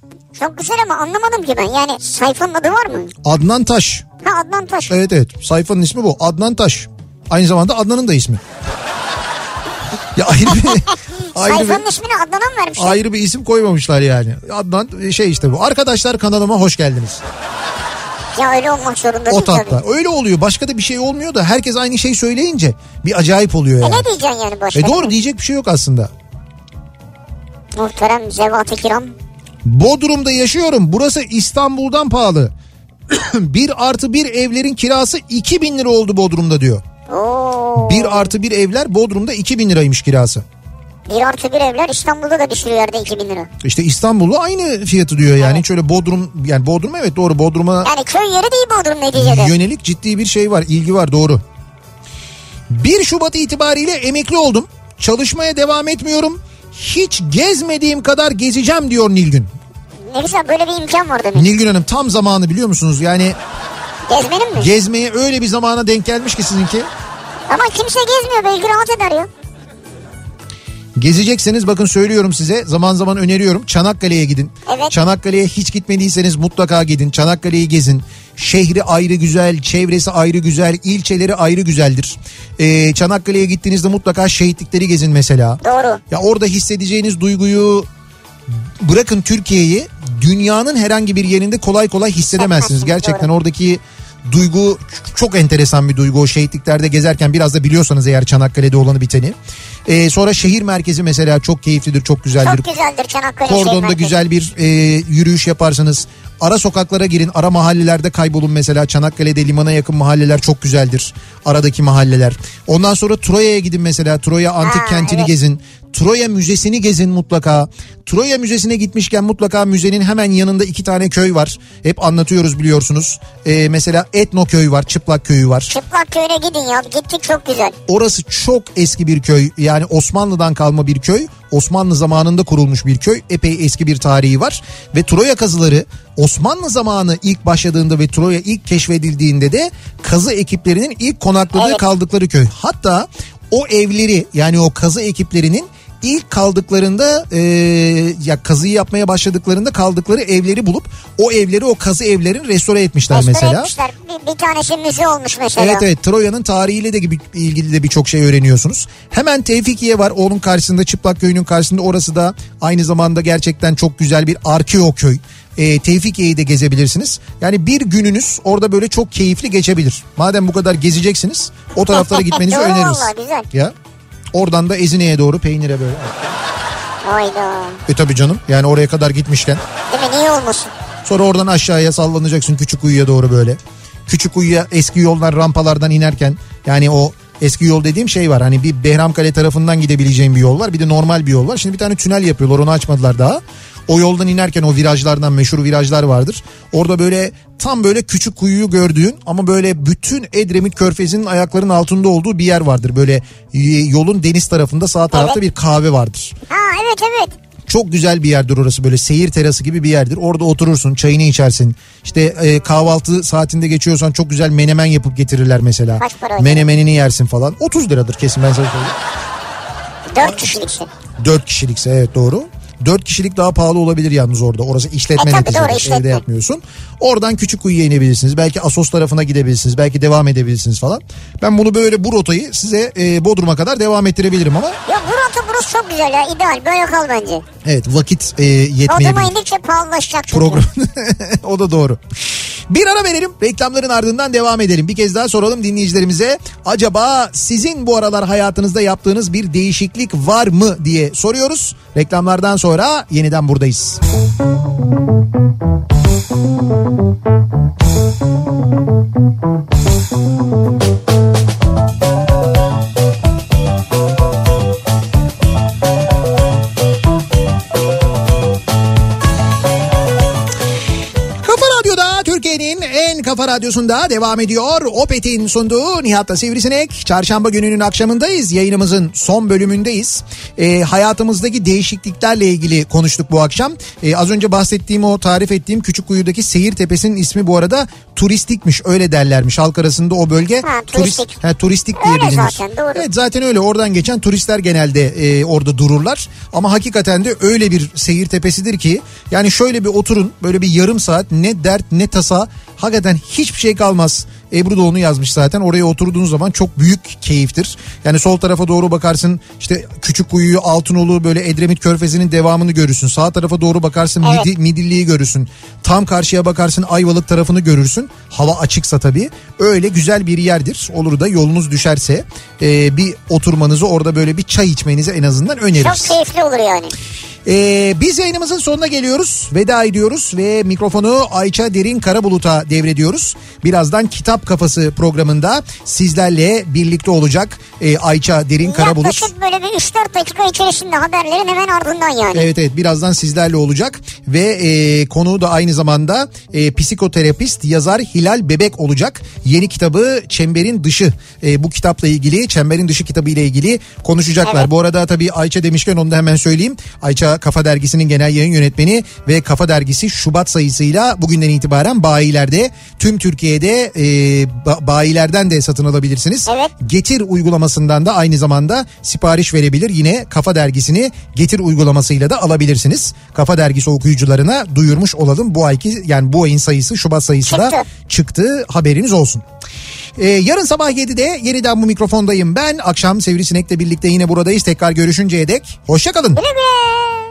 Çok güzel ama anlamadım ki ben. Yani sayfanın adı var mı? Adnan Taş. Ha Adnan Taş. Evet evet sayfanın ismi bu Adnan Taş. Aynı zamanda Adnan'ın da ismi. Ya ayrı bir, ayrı Sayfanın bir, ismini Adnan'a mı vermişler? ayrı bir isim koymamışlar yani. Adnan şey işte bu. Arkadaşlar kanalıma hoş geldiniz. Ya öyle olmak zorunda O tatta. tabii. Öyle oluyor. Başka da bir şey olmuyor da herkes aynı şey söyleyince bir acayip oluyor E yani. ne diyeceksin yani başka? E doğru diyecek bir şey yok aslında. Muhterem Zevat-ı Kiram. Bodrum'da yaşıyorum. Burası İstanbul'dan pahalı. bir artı bir evlerin kirası 2000 lira oldu Bodrum'da diyor. Oo. Bir artı bir evler Bodrum'da 2000 liraymış kirası. Bir artı bir evler İstanbul'da da sürü yerde 2000 lira. İşte İstanbul'da aynı fiyatı diyor yani. Hiç öyle Bodrum yani Bodrum evet doğru Bodrum'a Yani köy yeri değil Bodrum neticede. yönelik ciddi bir şey var ilgi var doğru. 1 Şubat itibariyle emekli oldum. Çalışmaya devam etmiyorum. Hiç gezmediğim kadar gezeceğim diyor Nilgün. Ne güzel böyle bir imkan var demek. Nilgün Hanım tam zamanı biliyor musunuz? Yani Gezmenin mi? gezmeye öyle bir zamana denk gelmiş ki sizinki. Ama kimse gezmiyor belki rahat eder ya. Gezecekseniz bakın söylüyorum size zaman zaman öneriyorum Çanakkale'ye gidin. Evet. Çanakkale'ye hiç gitmediyseniz mutlaka gidin. Çanakkale'yi gezin. Şehri ayrı güzel, çevresi ayrı güzel, ilçeleri ayrı güzeldir. Ee, Çanakkale'ye gittiğinizde mutlaka şehitlikleri gezin mesela. Doğru. Ya orada hissedeceğiniz duyguyu bırakın Türkiye'yi dünyanın herhangi bir yerinde kolay kolay hissedemezsiniz. Gerçekten doğru. oradaki duygu çok enteresan bir duygu o şehitliklerde gezerken biraz da biliyorsanız eğer Çanakkale'de olanı biteni. Ee, sonra şehir merkezi mesela çok keyiflidir çok güzeldir. Çok güzeldir Çanakkale Kordonda güzel bir e, yürüyüş yaparsınız. Ara sokaklara girin, ara mahallelerde kaybolun mesela. Çanakkale'de limana yakın mahalleler çok güzeldir. Aradaki mahalleler. Ondan sonra Troya'ya gidin mesela. Troya antik Ha, kentini evet. gezin. Troya Müzesi'ni gezin mutlaka. Troya Müzesi'ne gitmişken mutlaka müzenin hemen yanında iki tane köy var. Hep anlatıyoruz biliyorsunuz. E, mesela Etno Köy var, Çıplak Köyü var. Çıplak köyüne gidin ya gittik çok güzel. Orası çok eski bir köy. Yani Osmanlı'dan kalma bir köy. Osmanlı zamanında kurulmuş bir köy. Epey eski bir tarihi var. Ve Troya kazıları Osmanlı zamanı ilk başladığında ve Troya ilk keşfedildiğinde de kazı ekiplerinin ilk konakladığı Evet. kaldıkları köy. Hatta o evleri yani o kazı ekiplerinin ilk kaldıklarında e, ya kazıyı yapmaya başladıklarında kaldıkları evleri bulup o evleri o kazı evlerin restore etmişler Restore mesela. etmişler. Bir, bir tanesi müze olmuş mesela. Evet evet Troya'nın tarihiyle de gibi ilgili de birçok şey öğreniyorsunuz. Hemen Tevfikiye var onun karşısında Çıplak Köyü'nün karşısında orası da aynı zamanda gerçekten çok güzel bir arkeo köy. E, Tevfikiye'yi de gezebilirsiniz. Yani bir gününüz orada böyle çok keyifli geçebilir. Madem bu kadar gezeceksiniz o taraflara gitmenizi Doğru öneririz. vallahi, güzel. Ya oradan da Ezine'ye doğru peynire böyle. Hayda. E tabi canım yani oraya kadar gitmişken. Değil mi niye olmasın? Sonra oradan aşağıya sallanacaksın küçük kuyuya doğru böyle. Küçük kuyuya eski yollar rampalardan inerken yani o eski yol dediğim şey var. Hani bir Behramkale tarafından gidebileceğin bir yol var. Bir de normal bir yol var. Şimdi bir tane tünel yapıyorlar onu açmadılar daha. O yoldan inerken o virajlardan meşhur virajlar vardır. Orada böyle tam böyle küçük kuyuyu gördüğün ama böyle bütün Edremit Körfezi'nin ayaklarının altında olduğu bir yer vardır. Böyle yolun deniz tarafında sağ tarafta Evet. bir kahve vardır. Ha evet evet. Çok güzel bir yerdir orası böyle seyir terası gibi bir yerdir. Orada oturursun çayını içersin. İşte e, kahvaltı saatinde geçiyorsan çok güzel menemen yapıp getirirler mesela. Kaç para? Menemenini yersin falan. 30 liradır kesin ben sana söyleyeyim. Dört kişiliksin. 4 kişilikse evet doğru. 4 kişilik daha pahalı olabilir yalnız orada. Orası işletme E, tabii doğru, işletme. Evde yapmıyorsun. Oradan küçük kuyuya inebilirsiniz. Belki Asos tarafına gidebilirsiniz. Belki devam edebilirsiniz falan. Ben bunu böyle bu rotayı size e, Bodrum'a kadar devam ettirebilirim ama Ya burası burası çok güzel ya ideal böyle kal bence. evet vakit e, Bodrum'a yetmeyebilir. indikçe pahalılaşacak program. o da doğru. Bir ara verelim. Reklamların ardından devam edelim. Bir kez daha soralım dinleyicilerimize. Acaba sizin bu aralar hayatınızda yaptığınız bir değişiklik var mı diye soruyoruz. Reklamlardan sonra yeniden buradayız. Kafa radyosunda devam ediyor. Opet'in sunduğu Nihat'la Sivrisinek. Çarşamba gününün akşamındayız. Yayınımızın son bölümündeyiz. Ee, hayatımızdaki değişikliklerle ilgili konuştuk bu akşam. Ee, az önce bahsettiğim o tarif ettiğim Küçükkuyu'daki Seyir Tepesi'nin ismi bu arada turistikmiş. Öyle derlermiş halk arasında o bölge. Ha, turistik. Turist, ha, turistik diye Öyle bilinir. zaten, doğru. Evet zaten öyle oradan geçen turistler genelde e, orada dururlar. Ama hakikaten de öyle bir seyir tepesidir ki yani şöyle bir oturun böyle bir yarım saat ne dert ne tasa hakikaten hiçbir şey kalmaz. Ebru da onu yazmış zaten. Oraya oturduğunuz zaman çok büyük keyiftir. Yani sol tarafa doğru bakarsın işte küçük kuyuyu Altınolu böyle Edremit Körfezi'nin devamını görürsün. Sağ tarafa doğru bakarsın Evet. Midi- Midilli'yi görürsün. Tam karşıya bakarsın Ayvalık tarafını görürsün. Hava açıksa tabii. Öyle güzel bir yerdir. Olur da yolunuz düşerse e, bir oturmanızı orada böyle bir çay içmenizi en azından Çok öneririz. keyifli olur yani. Ee, biz yayınımızın sonuna geliyoruz. Veda ediyoruz ve mikrofonu Ayça Derin Karabulut'a devrediyoruz. Birazdan Kitap Kafası programında sizlerle birlikte olacak ee, Ayça Derin Karabulut. Yaklaşık böyle bir 3-4 dakika içerisinde haberlerin hemen ardından yani. Evet evet birazdan sizlerle olacak ve e, konuğu da aynı zamanda e, psikoterapist yazar Hilal Bebek olacak. Yeni kitabı Çemberin Dışı E, bu kitapla ilgili Çemberin Dışı kitabı ile ilgili konuşacaklar. Evet. Bu arada tabii Ayça demişken onu da hemen söyleyeyim. Ayça Kafa Dergisi'nin genel yayın yönetmeni ve Kafa Dergisi Şubat sayısıyla bugünden itibaren bayilerde tüm Türkiye'de e, ba- bayilerden de satın alabilirsiniz. Evet. Getir uygulamasından da aynı zamanda sipariş verebilir. Yine Kafa Dergisi'ni Getir uygulamasıyla da alabilirsiniz. Kafa Dergisi okuyucularına duyurmuş olalım. Bu ayki yani bu ayın sayısı Şubat sayısı da Çıktı. çıktı. Haberiniz olsun. Ee, yarın sabah 7'de yeniden bu mikrofondayım ben. Akşam Sivrisinek'le birlikte yine buradayız. Tekrar görüşünceye dek hoşçakalın. Güle güle.